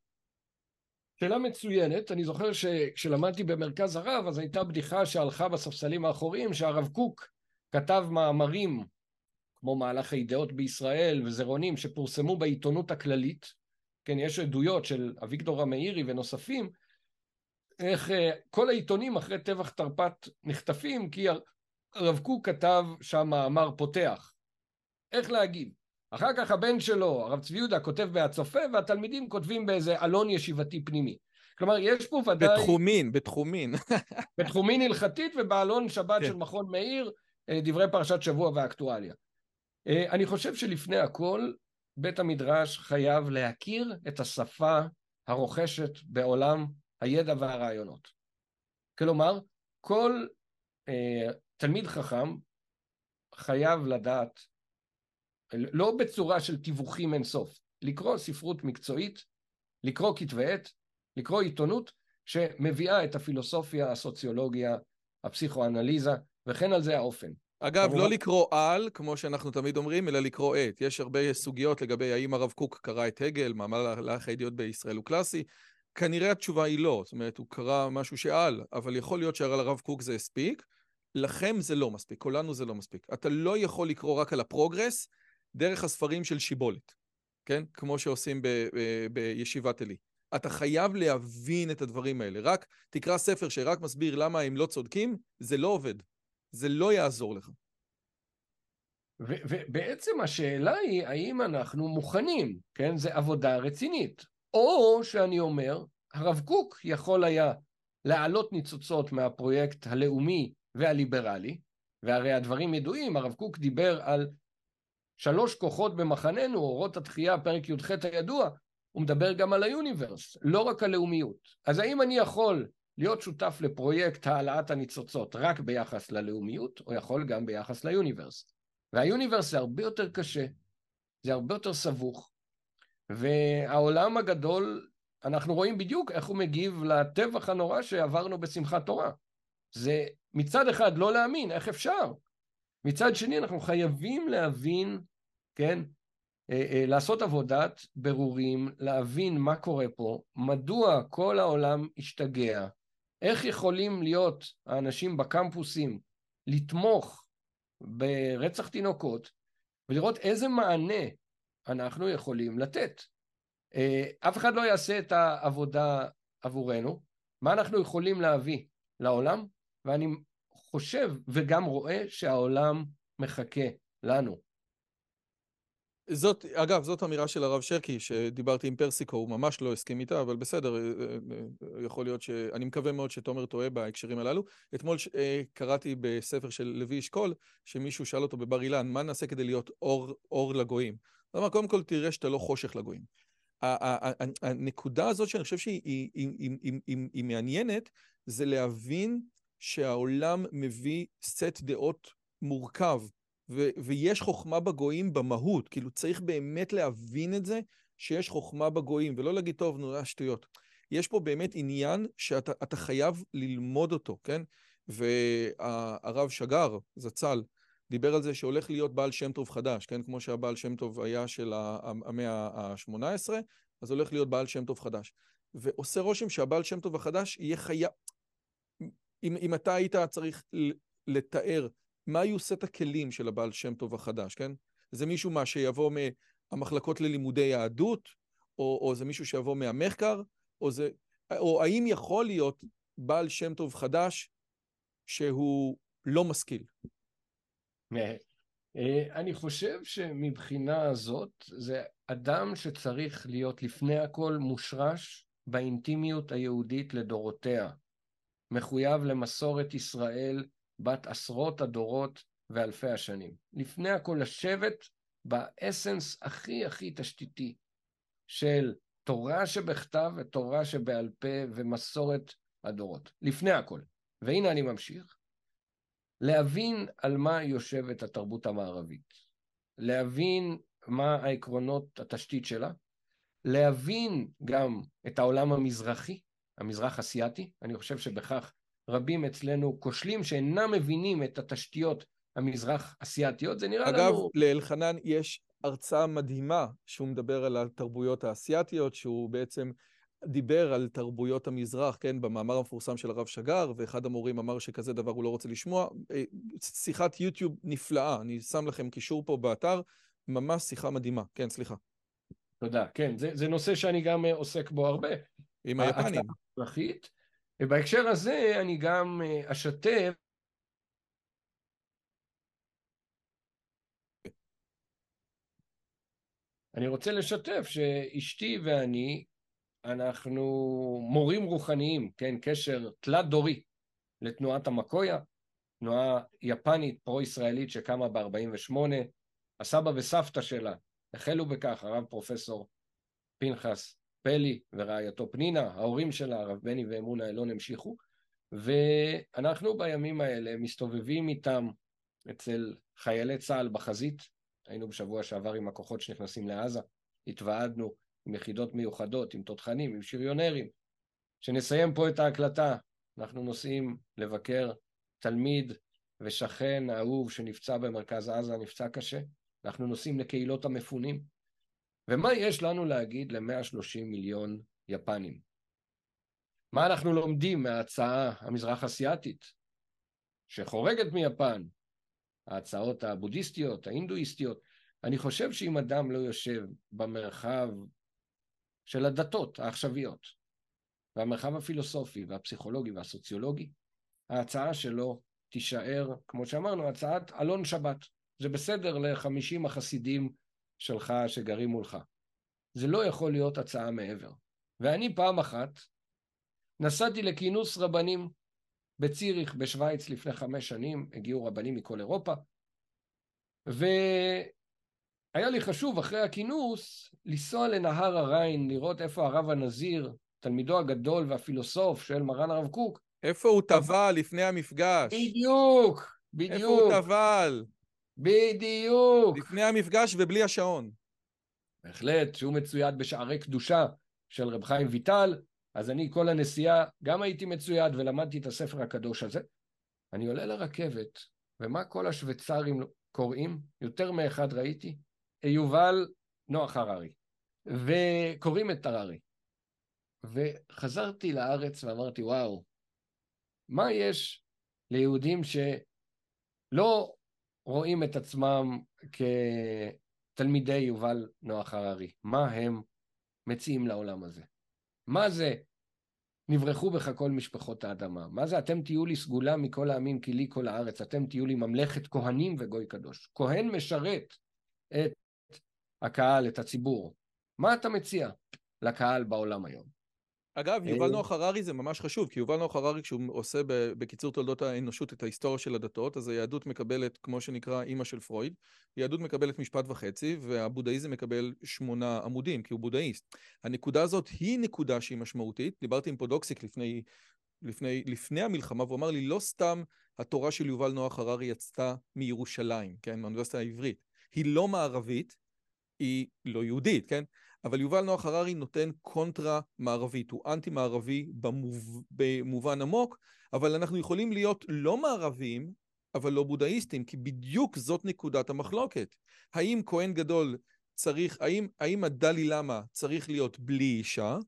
שאלה מצוינת, אני זוכר שכשלמדתי במרכז הרב, אז הייתה בדיחה שהלכה בספסלים האחוריים, שהרב קוק כתב מאמרים, כמו מהלך הידיעות בישראל וזרעונים, שפורסמו בעיתונות הכללית, כן, יש עדויות של אביגדור המאירי ונוספים, איך אה, כל העיתונים אחרי טבח תרפ"ט נחטפים, כי הרב קוק כתב שם מאמר פותח. איך להגיב? אחר כך הבן שלו, הרב צבי יהודה, כותב בהצופה, והתלמידים כותבים באיזה אלון ישיבתי פנימי. כלומר, יש פה ודאי... בתחומין, בתחומין. בתחומין הלכתית ובעלון שבת כן. של מכון מאיר, אה, דברי פרשת שבוע ואקטואליה. אה, אני חושב שלפני הכל, בית המדרש חייב להכיר את השפה הרוכשת בעולם הידע והרעיונות. כלומר, כל אה, תלמיד חכם חייב לדעת, לא בצורה של תיווכים אינסוף, לקרוא ספרות מקצועית, לקרוא כתבי עת, לקרוא עיתונות שמביאה את הפילוסופיה, הסוציולוגיה, הפסיכואנליזה, וכן על זה האופן. אגב, לא לקרוא על, כמו שאנחנו תמיד אומרים, אלא לקרוא את. יש הרבה סוגיות לגבי האם הרב קוק קרא את הגל, מאמר להלך הידיעות בישראל הוא קלאסי. כנראה התשובה היא לא, זאת אומרת, הוא קרא משהו שעל, אבל יכול להיות שהרב הרב קוק זה הספיק. לכם זה לא מספיק, כולנו זה לא מספיק. אתה לא יכול לקרוא רק על הפרוגרס דרך הספרים של שיבולת, כן? כמו שעושים ב- ב- בישיבת עלי. אתה חייב להבין את הדברים האלה. רק תקרא ספר שרק מסביר למה הם לא צודקים, זה לא עובד. זה לא יעזור לך. ובעצם השאלה היא, האם אנחנו מוכנים, כן? זה עבודה רצינית. או שאני אומר, הרב קוק יכול היה להעלות ניצוצות מהפרויקט הלאומי והליברלי, והרי הדברים ידועים, הרב קוק דיבר על שלוש כוחות במחננו, אורות התחייה, פרק י"ח הידוע, הוא מדבר גם על היוניברס, לא רק הלאומיות. אז האם אני יכול להיות שותף לפרויקט העלאת הניצוצות רק ביחס ללאומיות, או יכול גם ביחס ליוניברס? והיוניברס זה הרבה יותר קשה, זה הרבה יותר סבוך, והעולם הגדול, אנחנו רואים בדיוק איך הוא מגיב לטבח הנורא שעברנו בשמחת תורה. זה מצד אחד לא להאמין, איך אפשר? מצד שני אנחנו חייבים להבין, כן, אה, אה, לעשות עבודת ברורים, להבין מה קורה פה, מדוע כל העולם השתגע, איך יכולים להיות האנשים בקמפוסים לתמוך ברצח תינוקות ולראות איזה מענה אנחנו יכולים לתת. אה, אף אחד לא יעשה את העבודה עבורנו, מה אנחנו יכולים להביא לעולם, ואני חושב וגם רואה שהעולם מחכה לנו. זאת, אגב, זאת אמירה של הרב שרקי, שדיברתי עם פרסיקו, הוא ממש לא הסכים איתה, אבל בסדר, אה, אה, יכול להיות ש... אני מקווה מאוד שתומר טועה בהקשרים הללו. אתמול קראתי בספר של לוי אשכול, שמישהו שאל אותו בבר אילן, מה נעשה כדי להיות אור, אור לגויים? אמר, קודם כל תראה שאתה לא חושך לגויים. הנקודה הזאת שאני חושב שהיא היא, היא, היא, היא, היא, מעניינת, זה להבין שהעולם מביא סט דעות מורכב, ו, ויש חוכמה בגויים במהות, כאילו צריך באמת להבין את זה, שיש חוכמה בגויים, ולא להגיד, טוב, נו, זה שטויות. יש פה באמת עניין שאתה חייב ללמוד אותו, כן? והרב שגר, זצ"ל, דיבר על זה שהולך להיות בעל שם טוב חדש, כן? כמו שהבעל שם טוב היה של המאה ה-18, אז הולך להיות בעל שם טוב חדש. ועושה רושם שהבעל שם טוב החדש יהיה חייב... אם, אם אתה היית צריך לתאר מה היו סט הכלים של הבעל שם טוב החדש, כן? זה מישהו מה שיבוא מהמחלקות ללימודי יהדות, או, או זה מישהו שיבוא מהמחקר, או זה... או האם יכול להיות בעל שם טוב חדש שהוא לא משכיל? אה, אני חושב שמבחינה הזאת זה אדם שצריך להיות לפני הכל מושרש באינטימיות היהודית לדורותיה, מחויב למסורת ישראל בת עשרות הדורות ואלפי השנים. לפני הכל לשבת באסנס הכי הכי תשתיתי של תורה שבכתב ותורה שבעל פה ומסורת הדורות. לפני הכל. והנה אני ממשיך. להבין על מה יושבת התרבות המערבית, להבין מה העקרונות התשתית שלה, להבין גם את העולם המזרחי, המזרח אסיאתי, אני חושב שבכך רבים אצלנו כושלים שאינם מבינים את התשתיות המזרח אסיאתיות, זה נראה אגב, לנו... אגב, לאלחנן יש הרצאה מדהימה שהוא מדבר על התרבויות האסייתיות, שהוא בעצם דיבר על תרבויות המזרח, כן, במאמר המפורסם של הרב שגר, ואחד המורים אמר שכזה דבר הוא לא רוצה לשמוע. אה, שיחת יוטיוב נפלאה, אני שם לכם קישור פה באתר, ממש שיחה מדהימה. כן, סליחה. תודה. כן, זה, זה נושא שאני גם אה, עוסק בו הרבה. עם היפנים. ובהקשר הזה אני גם אה, אשתף אני רוצה לשתף שאשתי ואני אנחנו מורים רוחניים, כן, קשר תלת-דורי לתנועת המקויה, תנועה יפנית פרו-ישראלית שקמה ב-48, הסבא וסבתא שלה החלו בכך, הרב פרופסור פנחס פלי ורעייתו פנינה, ההורים שלה, הרב בני ואמונה אלון המשיכו, ואנחנו בימים האלה מסתובבים איתם אצל חיילי צה"ל בחזית, היינו בשבוע שעבר עם הכוחות שנכנסים לעזה, התוועדנו עם יחידות מיוחדות, עם תותחנים, עם שריונרים. כשנסיים פה את ההקלטה, אנחנו נוסעים לבקר תלמיד ושכן אהוב שנפצע במרכז עזה, נפצע קשה. אנחנו נוסעים לקהילות המפונים. ומה יש לנו להגיד ל-130 מיליון יפנים? מה אנחנו לומדים מההצעה המזרח אסיאתית, שחורגת מיפן, ההצעות הבודהיסטיות, ההינדואיסטיות? אני חושב שאם אדם לא יושב במרחב של הדתות העכשוויות, והמרחב הפילוסופי והפסיכולוגי והסוציולוגי, ההצעה שלו תישאר, כמו שאמרנו, הצעת אלון שבת. זה בסדר לחמישים החסידים שלך שגרים מולך. זה לא יכול להיות הצעה מעבר. ואני פעם אחת נסעתי לכינוס רבנים בציריך בשוויץ לפני חמש שנים, הגיעו רבנים מכל אירופה, והיה לי חשוב אחרי הכינוס לנסוע לנהר הריין, לראות איפה הרב הנזיר, תלמידו הגדול והפילוסוף של מרן הרב קוק. איפה הוא טבל לפני המפגש? בדיוק, בדיוק. איפה הוא טבל? בדיוק. לפני המפגש ובלי השעון. בהחלט, שהוא מצויד בשערי קדושה של רב חיים ויטל, אז אני כל הנסיעה גם הייתי מצויד ולמדתי את הספר הקדוש הזה. אני עולה לרכבת, ומה כל השוויצרים קוראים? יותר מאחד ראיתי. יובל נוח הררי. וקוראים את הררי. וחזרתי לארץ ואמרתי, וואו, מה יש ליהודים שלא רואים את עצמם כתלמידי יובל נוח הררי? מה הם מציעים לעולם הזה? מה זה נברחו בך כל משפחות האדמה? מה זה אתם תהיו לי סגולה מכל העמים כי לי כל הארץ, אתם תהיו לי ממלכת כהנים וגוי קדוש. כהן משרת את הקהל, את הציבור. מה אתה מציע לקהל בעולם היום? אגב, יובל אה, נוח הררי זה ממש חשוב, כי יובל נוח הררי, כשהוא עושה בקיצור תולדות האנושות את ההיסטוריה של הדתות, אז היהדות מקבלת, כמו שנקרא, אימא של פרויד, יהדות מקבלת משפט וחצי, והבודהיזם מקבל שמונה עמודים, כי הוא בודהיסט. הנקודה הזאת היא נקודה שהיא משמעותית. דיברתי עם פודוקסיק לפני, לפני, לפני המלחמה, והוא אמר לי, לא סתם התורה של יובל נוח הררי יצאה מירושלים, כן, מהאוניברסיטה העברית. היא לא מערבית, היא לא יהודית, כן? אבל יובל נוח הררי נותן קונטרה מערבית, הוא אנטי מערבי במוב... במובן עמוק, אבל אנחנו יכולים להיות לא מערבים, אבל לא בודהיסטים, כי בדיוק זאת נקודת המחלוקת. האם כהן גדול צריך, האם, האם הדלי למה צריך להיות בלי אישה,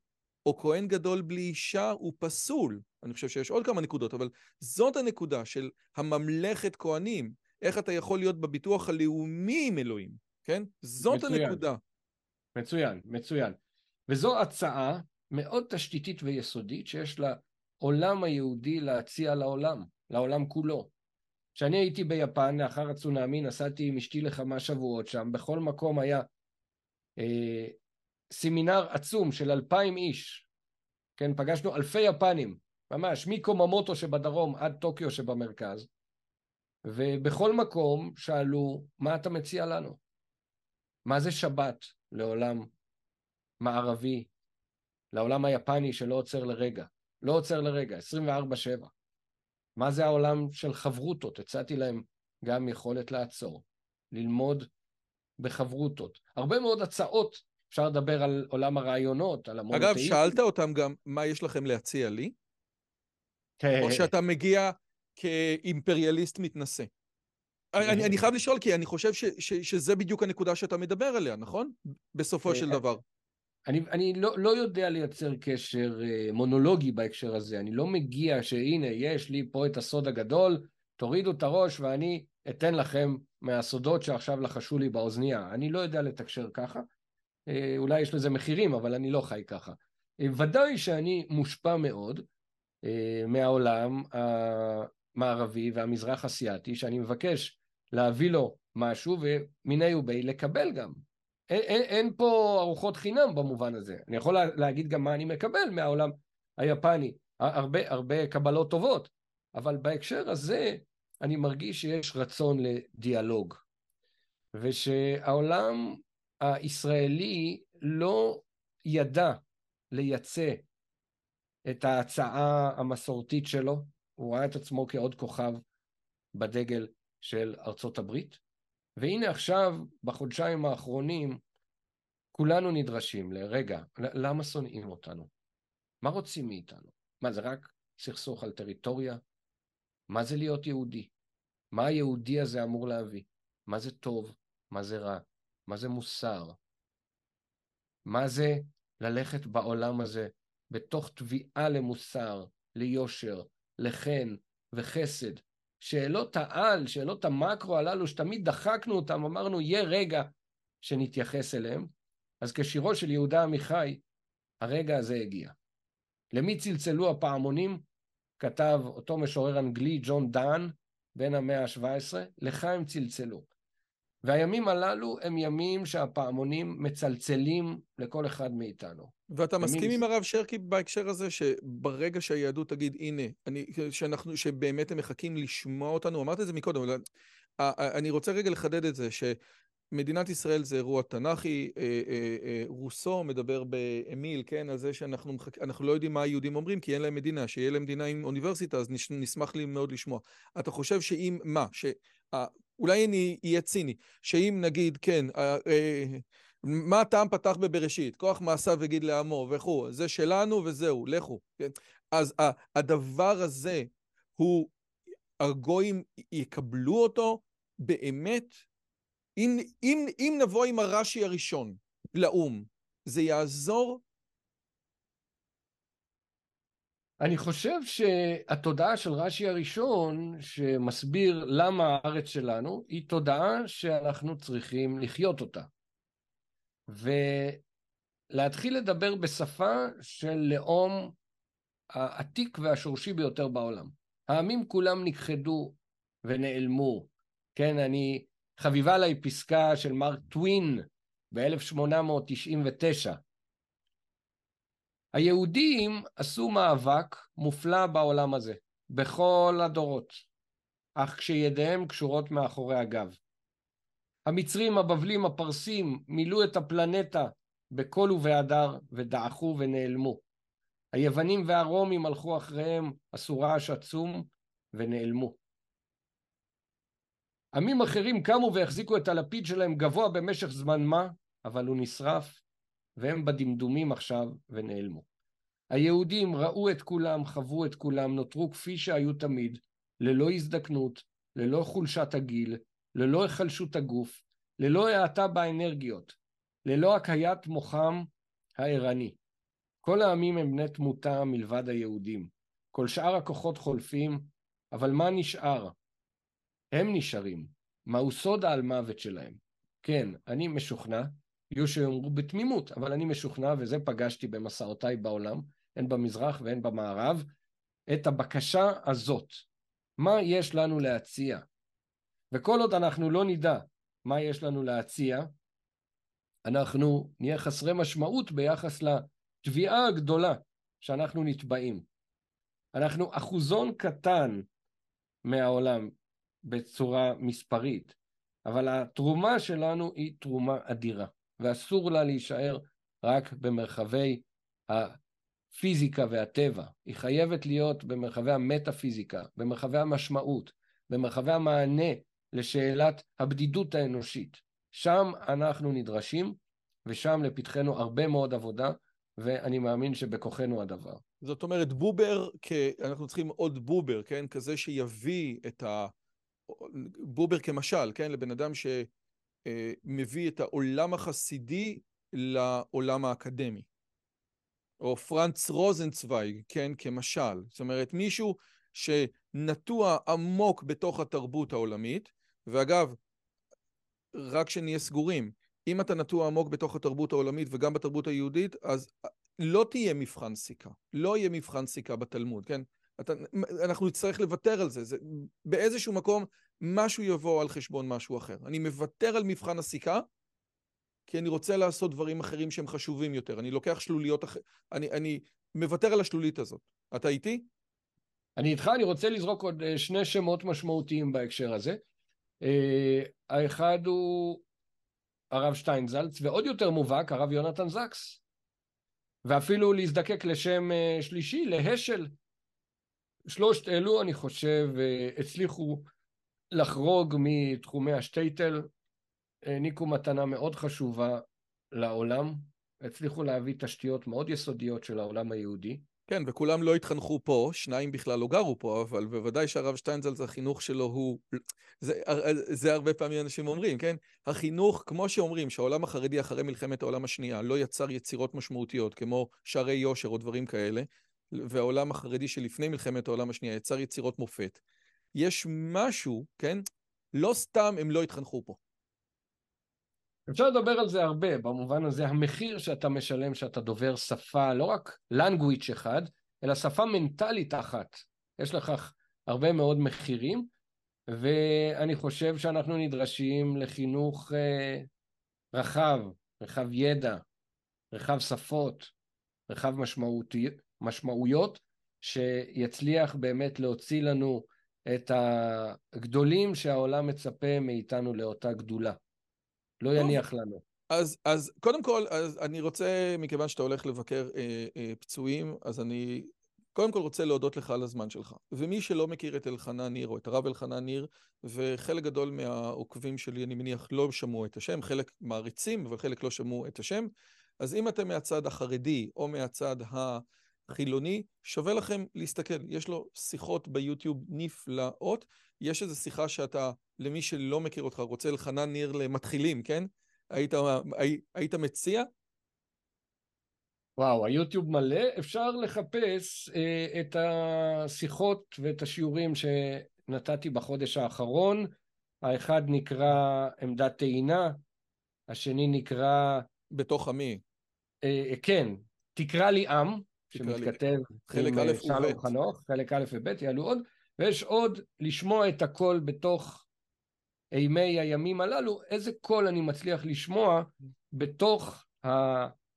או כהן גדול בלי אישה הוא פסול? אני חושב שיש עוד כמה נקודות, אבל זאת הנקודה של הממלכת כהנים. איך אתה יכול להיות בביטוח הלאומי עם אלוהים, כן? זאת מצוין. הנקודה. מצוין, מצוין. וזו הצעה מאוד תשתיתית ויסודית שיש לעולם היהודי להציע לעולם, לעולם כולו. כשאני הייתי ביפן לאחר הצונאמי נסעתי עם אשתי לכמה שבועות שם, בכל מקום היה אה, סמינר עצום של אלפיים איש, כן, פגשנו אלפי יפנים, ממש, מקוממוטו שבדרום עד טוקיו שבמרכז, ובכל מקום שאלו, מה אתה מציע לנו? מה זה שבת לעולם מערבי, לעולם היפני שלא עוצר לרגע, לא עוצר לרגע, 24-7. מה זה העולם של חברותות? הצעתי להם גם יכולת לעצור, ללמוד בחברותות. הרבה מאוד הצעות, אפשר לדבר על עולם הרעיונות, על המונותאיזם. אגב, שאלת אותם גם מה יש לכם להציע לי? כן. או שאתה מגיע כאימפריאליסט מתנשא? אני, אני חייב לשאול, כי אני חושב ש, ש, שזה בדיוק הנקודה שאתה מדבר עליה, נכון? בסופו אה, של דבר. אני, אני לא, לא יודע לייצר קשר אה, מונולוגי בהקשר הזה. אני לא מגיע שהנה, יש לי פה את הסוד הגדול, תורידו את הראש ואני אתן לכם מהסודות שעכשיו לחשו לי באוזנייה. אני לא יודע לתקשר ככה. אה, אולי יש לזה מחירים, אבל אני לא חי ככה. ודאי שאני מושפע מאוד מהעולם המערבי והמזרח אסיאתי, שאני מבקש להביא לו משהו, ומיני ובי לקבל גם. אין, אין, אין פה ארוחות חינם במובן הזה. אני יכול להגיד גם מה אני מקבל מהעולם היפני, הרבה, הרבה קבלות טובות, אבל בהקשר הזה אני מרגיש שיש רצון לדיאלוג, ושהעולם הישראלי לא ידע לייצא את ההצעה המסורתית שלו, הוא ראה את עצמו כעוד כוכב בדגל של ארצות הברית, והנה עכשיו, בחודשיים האחרונים, כולנו נדרשים לרגע, למה שונאים אותנו? מה רוצים מאיתנו? מה, זה רק סכסוך על טריטוריה? מה זה להיות יהודי? מה היהודי הזה אמור להביא? מה זה טוב? מה זה רע? מה זה מוסר? מה זה ללכת בעולם הזה בתוך תביעה למוסר, ליושר, לחן וחסד? שאלות העל, שאלות המקרו הללו, שתמיד דחקנו אותם, אמרנו, יהיה רגע שנתייחס אליהם. אז כשירו של יהודה עמיחי, הרגע הזה הגיע. למי צלצלו הפעמונים? כתב אותו משורר אנגלי, ג'ון דן, בן המאה ה-17, לך הם צלצלו. והימים הללו הם ימים שהפעמונים מצלצלים לכל אחד מאיתנו. ואתה ימים... מסכים עם הרב שרקי בהקשר הזה, שברגע שהיהדות תגיד, הנה, אני, שאנחנו, שבאמת הם מחכים לשמוע אותנו, אמרת את זה מקודם, אבל אני רוצה רגע לחדד את זה, ש... מדינת ישראל זה אירוע תנ"כי, אה, אה, אה, רוסו מדבר באמיל, כן, על זה שאנחנו מחכ... לא יודעים מה היהודים אומרים, כי אין להם מדינה, שיהיה להם מדינה עם אוניברסיטה, אז נשמח לי מאוד לשמוע. אתה חושב שאם, מה, ש... אולי אני אהיה ציני, שאם נגיד, כן, מה הטעם פתח בבראשית? כוח מעשיו וגיד לעמו וכו', זה שלנו וזהו, לכו. כן? אז הדבר הזה הוא, הגויים יקבלו אותו באמת אם, אם, אם נבוא עם הרש"י הראשון לאו"ם, זה יעזור? אני חושב שהתודעה של רש"י הראשון, שמסביר למה הארץ שלנו, היא תודעה שאנחנו צריכים לחיות אותה. ולהתחיל לדבר בשפה של לאום העתיק והשורשי ביותר בעולם. העמים כולם נכחדו ונעלמו. כן, אני חביבה עליי פסקה של מרק טווין ב-1899. היהודים עשו מאבק מופלא בעולם הזה, בכל הדורות, אך כשידיהם קשורות מאחורי הגב. המצרים, הבבלים, הפרסים, מילאו את הפלנטה בקול ובהדר ודעכו ונעלמו. היוונים והרומים הלכו אחריהם, עשו רעש עצום ונעלמו. עמים אחרים קמו והחזיקו את הלפיד שלהם גבוה במשך זמן מה, אבל הוא נשרף, והם בדמדומים עכשיו ונעלמו. היהודים ראו את כולם, חוו את כולם, נותרו כפי שהיו תמיד, ללא הזדקנות, ללא חולשת הגיל, ללא היחלשות הגוף, ללא האטה באנרגיות, ללא הקהיית מוחם הערני. כל העמים הם בני תמותה מלבד היהודים. כל שאר הכוחות חולפים, אבל מה נשאר? הם נשארים. מהו סוד העל מוות שלהם? כן, אני משוכנע, יהיו שיאמרו בתמימות, אבל אני משוכנע, וזה פגשתי במסעותיי בעולם, הן במזרח והן במערב, את הבקשה הזאת. מה יש לנו להציע? וכל עוד אנחנו לא נדע מה יש לנו להציע, אנחנו נהיה חסרי משמעות ביחס לתביעה הגדולה שאנחנו נתבעים. אנחנו אחוזון קטן מהעולם, בצורה מספרית, אבל התרומה שלנו היא תרומה אדירה, ואסור לה להישאר רק במרחבי הפיזיקה והטבע, היא חייבת להיות במרחבי המטאפיזיקה, במרחבי המשמעות, במרחבי המענה לשאלת הבדידות האנושית. שם אנחנו נדרשים, ושם לפתחנו הרבה מאוד עבודה, ואני מאמין שבכוחנו הדבר. זאת אומרת, בובר, אנחנו צריכים עוד בובר, כן? כזה שיביא את ה... בובר כמשל, כן? לבן אדם שמביא את העולם החסידי לעולם האקדמי. או פרנץ רוזנצוויג, כן? כמשל. זאת אומרת, מישהו שנטוע עמוק בתוך התרבות העולמית, ואגב, רק שנהיה סגורים, אם אתה נטוע עמוק בתוך התרבות העולמית וגם בתרבות היהודית, אז לא תהיה מבחן סיכה. לא יהיה מבחן סיכה בתלמוד, כן? אתה, אנחנו נצטרך לוותר על זה. זה. באיזשהו מקום משהו יבוא על חשבון משהו אחר. אני מוותר על מבחן הסיכה, כי אני רוצה לעשות דברים אחרים שהם חשובים יותר. אני לוקח שלוליות אחרות, אני, אני מוותר על השלולית הזאת. אתה איתי? אני איתך, אני רוצה לזרוק עוד אה, שני שמות משמעותיים בהקשר הזה. אה, האחד הוא הרב שטיינזלץ, ועוד יותר מובהק, הרב יונתן זקס. ואפילו להזדקק לשם אה, שלישי, להשל. שלושת אלו, אני חושב, הצליחו לחרוג מתחומי השטייטל, העניקו מתנה מאוד חשובה לעולם, הצליחו להביא תשתיות מאוד יסודיות של העולם היהודי. כן, וכולם לא התחנכו פה, שניים בכלל לא גרו פה, אבל בוודאי שהרב שטיינזלץ, החינוך שלו הוא... זה, זה הרבה פעמים אנשים אומרים, כן? החינוך, כמו שאומרים, שהעולם החרדי אחרי מלחמת העולם השנייה לא יצר יצירות משמעותיות, כמו שערי יושר או דברים כאלה, והעולם החרדי שלפני מלחמת העולם השנייה יצר יצירות מופת, יש משהו, כן? לא סתם הם לא התחנכו פה. אפשר לדבר על זה הרבה, במובן הזה המחיר שאתה משלם שאתה דובר שפה, לא רק language אחד, אלא שפה מנטלית אחת. יש לכך הרבה מאוד מחירים, ואני חושב שאנחנו נדרשים לחינוך אה, רחב, רחב ידע, רחב שפות, רחב משמעותי, משמעויות, שיצליח באמת להוציא לנו את הגדולים שהעולם מצפה מאיתנו לאותה גדולה. לא יניח לנו. אז, אז קודם כל, אז אני רוצה, מכיוון שאתה הולך לבקר אה, אה, פצועים, אז אני קודם כל רוצה להודות לך על הזמן שלך. ומי שלא מכיר את אלחנן ניר, או את הרב אלחנן ניר, וחלק גדול מהעוקבים שלי, אני מניח, לא שמעו את השם, חלק מעריצים, אבל חלק לא שמעו את השם, אז אם אתם מהצד החרדי או מהצד החילוני, שווה לכם להסתכל. יש לו שיחות ביוטיוב נפלאות. יש איזו שיחה שאתה למי שלא מכיר אותך, רוצה אלחנן ניר למתחילים, כן? היית, הי, היית מציע? וואו, היוטיוב מלא, אפשר לחפש אה, את השיחות ואת השיעורים שנתתי בחודש האחרון. האחד נקרא עמדת טעינה, השני נקרא... בתוך עמי. אה, כן, תקרא לי עם, שמתכתב עם אה, שלום חנוך, חלק א' וב', יעלו עוד, ויש עוד לשמוע את הכל בתוך אימי הימים הללו, איזה קול אני מצליח לשמוע בתוך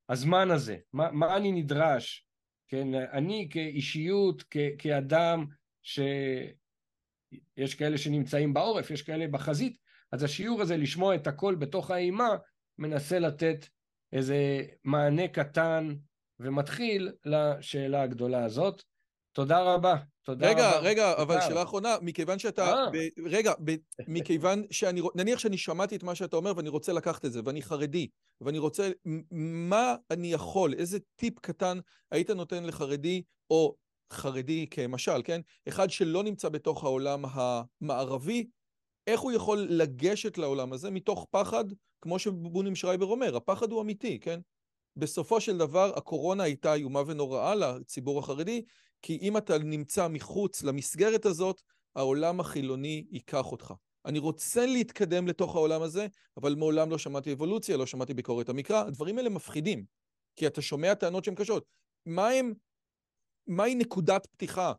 הזמן הזה, מה, מה אני נדרש, כן, אני כאישיות, כ, כאדם שיש כאלה שנמצאים בעורף, יש כאלה בחזית, אז השיעור הזה לשמוע את הכל בתוך האימה מנסה לתת איזה מענה קטן ומתחיל לשאלה הגדולה הזאת. תודה רבה. תודה רגע, רבה. רגע, תודה. אבל שאלה אחרונה, מכיוון שאתה... אה. ב, רגע, ב, מכיוון שאני... נניח שאני שמעתי את מה שאתה אומר ואני רוצה לקחת את זה, ואני חרדי, ואני רוצה... מה אני יכול, איזה טיפ קטן היית נותן לחרדי, או חרדי כמשל, כן? אחד שלא נמצא בתוך העולם המערבי, איך הוא יכול לגשת לעולם הזה מתוך פחד, כמו שבונים שרייבר אומר, הפחד הוא אמיתי, כן? בסופו של דבר הקורונה הייתה איומה ונוראה לציבור החרדי, כי אם אתה נמצא מחוץ למסגרת הזאת, העולם החילוני ייקח אותך. אני רוצה להתקדם לתוך העולם הזה, אבל מעולם לא שמעתי אבולוציה, לא שמעתי ביקורת המקרא. הדברים האלה מפחידים, כי אתה שומע טענות שהן קשות. מה הם, מהי נקודת פתיחה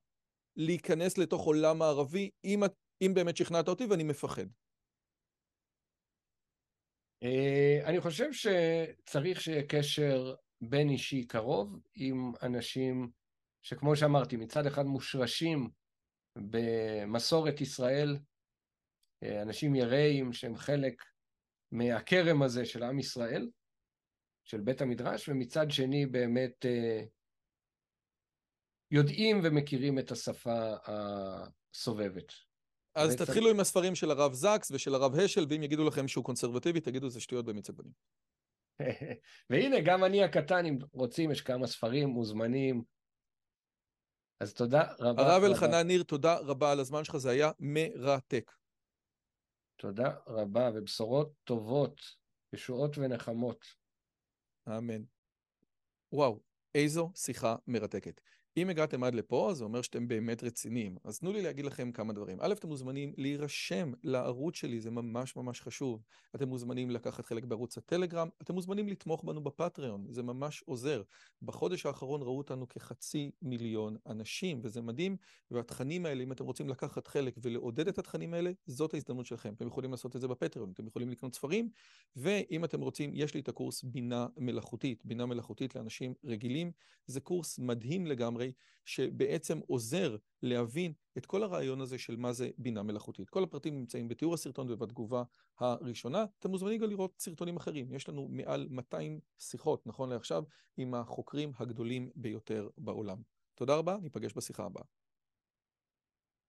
להיכנס לתוך עולם הערבי, אם, אם באמת שכנעת אותי, ואני מפחד? אה, אני חושב שצריך שיהיה קשר בין אישי קרוב עם אנשים שכמו שאמרתי, מצד אחד מושרשים במסורת ישראל, אה, אנשים יראים שהם חלק מהכרם הזה של עם ישראל, של בית המדרש, ומצד שני באמת אה, יודעים ומכירים את השפה הסובבת. אז. תתחילו עם הספרים של הרב זקס ושל הרב השל, ואם יגידו לכם שהוא קונסרבטיבי, תגידו זה שטויות במיצג בנים. והנה, גם אני הקטן, אם רוצים, יש כמה ספרים מוזמנים אז תודה רבה. הרב אלחנן ניר, תודה רבה על הזמן שלך, זה היה מרתק. תודה רבה, ובשורות טובות, ישועות ונחמות. אמן. וואו, איזו שיחה מרתקת. אם הגעתם עד לפה, זה אומר שאתם באמת רציניים. אז תנו לי להגיד לכם כמה דברים. א', אתם מוזמנים להירשם לערוץ שלי, זה ממש ממש חשוב. אתם מוזמנים לקחת חלק בערוץ הטלגרם, אתם מוזמנים לתמוך בנו בפטריון, זה ממש עוזר. בחודש האחרון ראו אותנו כחצי מיליון אנשים, וזה מדהים, והתכנים האלה, אם אתם רוצים לקחת חלק ולעודד את התכנים האלה, זאת ההזדמנות שלכם. אתם יכולים לעשות את זה בפטריון, אתם יכולים לקנות ספרים, ואם אתם רוצים, יש לי את הקורס בינה מלאכותית, בינה מלאכותית לאנשים רגילים. זה קורס מדהים לגמרי, שבעצם עוזר להבין את כל הרעיון הזה של מה זה בינה מלאכותית. כל הפרטים נמצאים בתיאור הסרטון ובתגובה הראשונה. אתם מוזמנים גם לראות סרטונים אחרים. יש לנו מעל 200 שיחות, נכון לעכשיו, עם החוקרים הגדולים ביותר בעולם. תודה רבה, ניפגש בשיחה הבאה.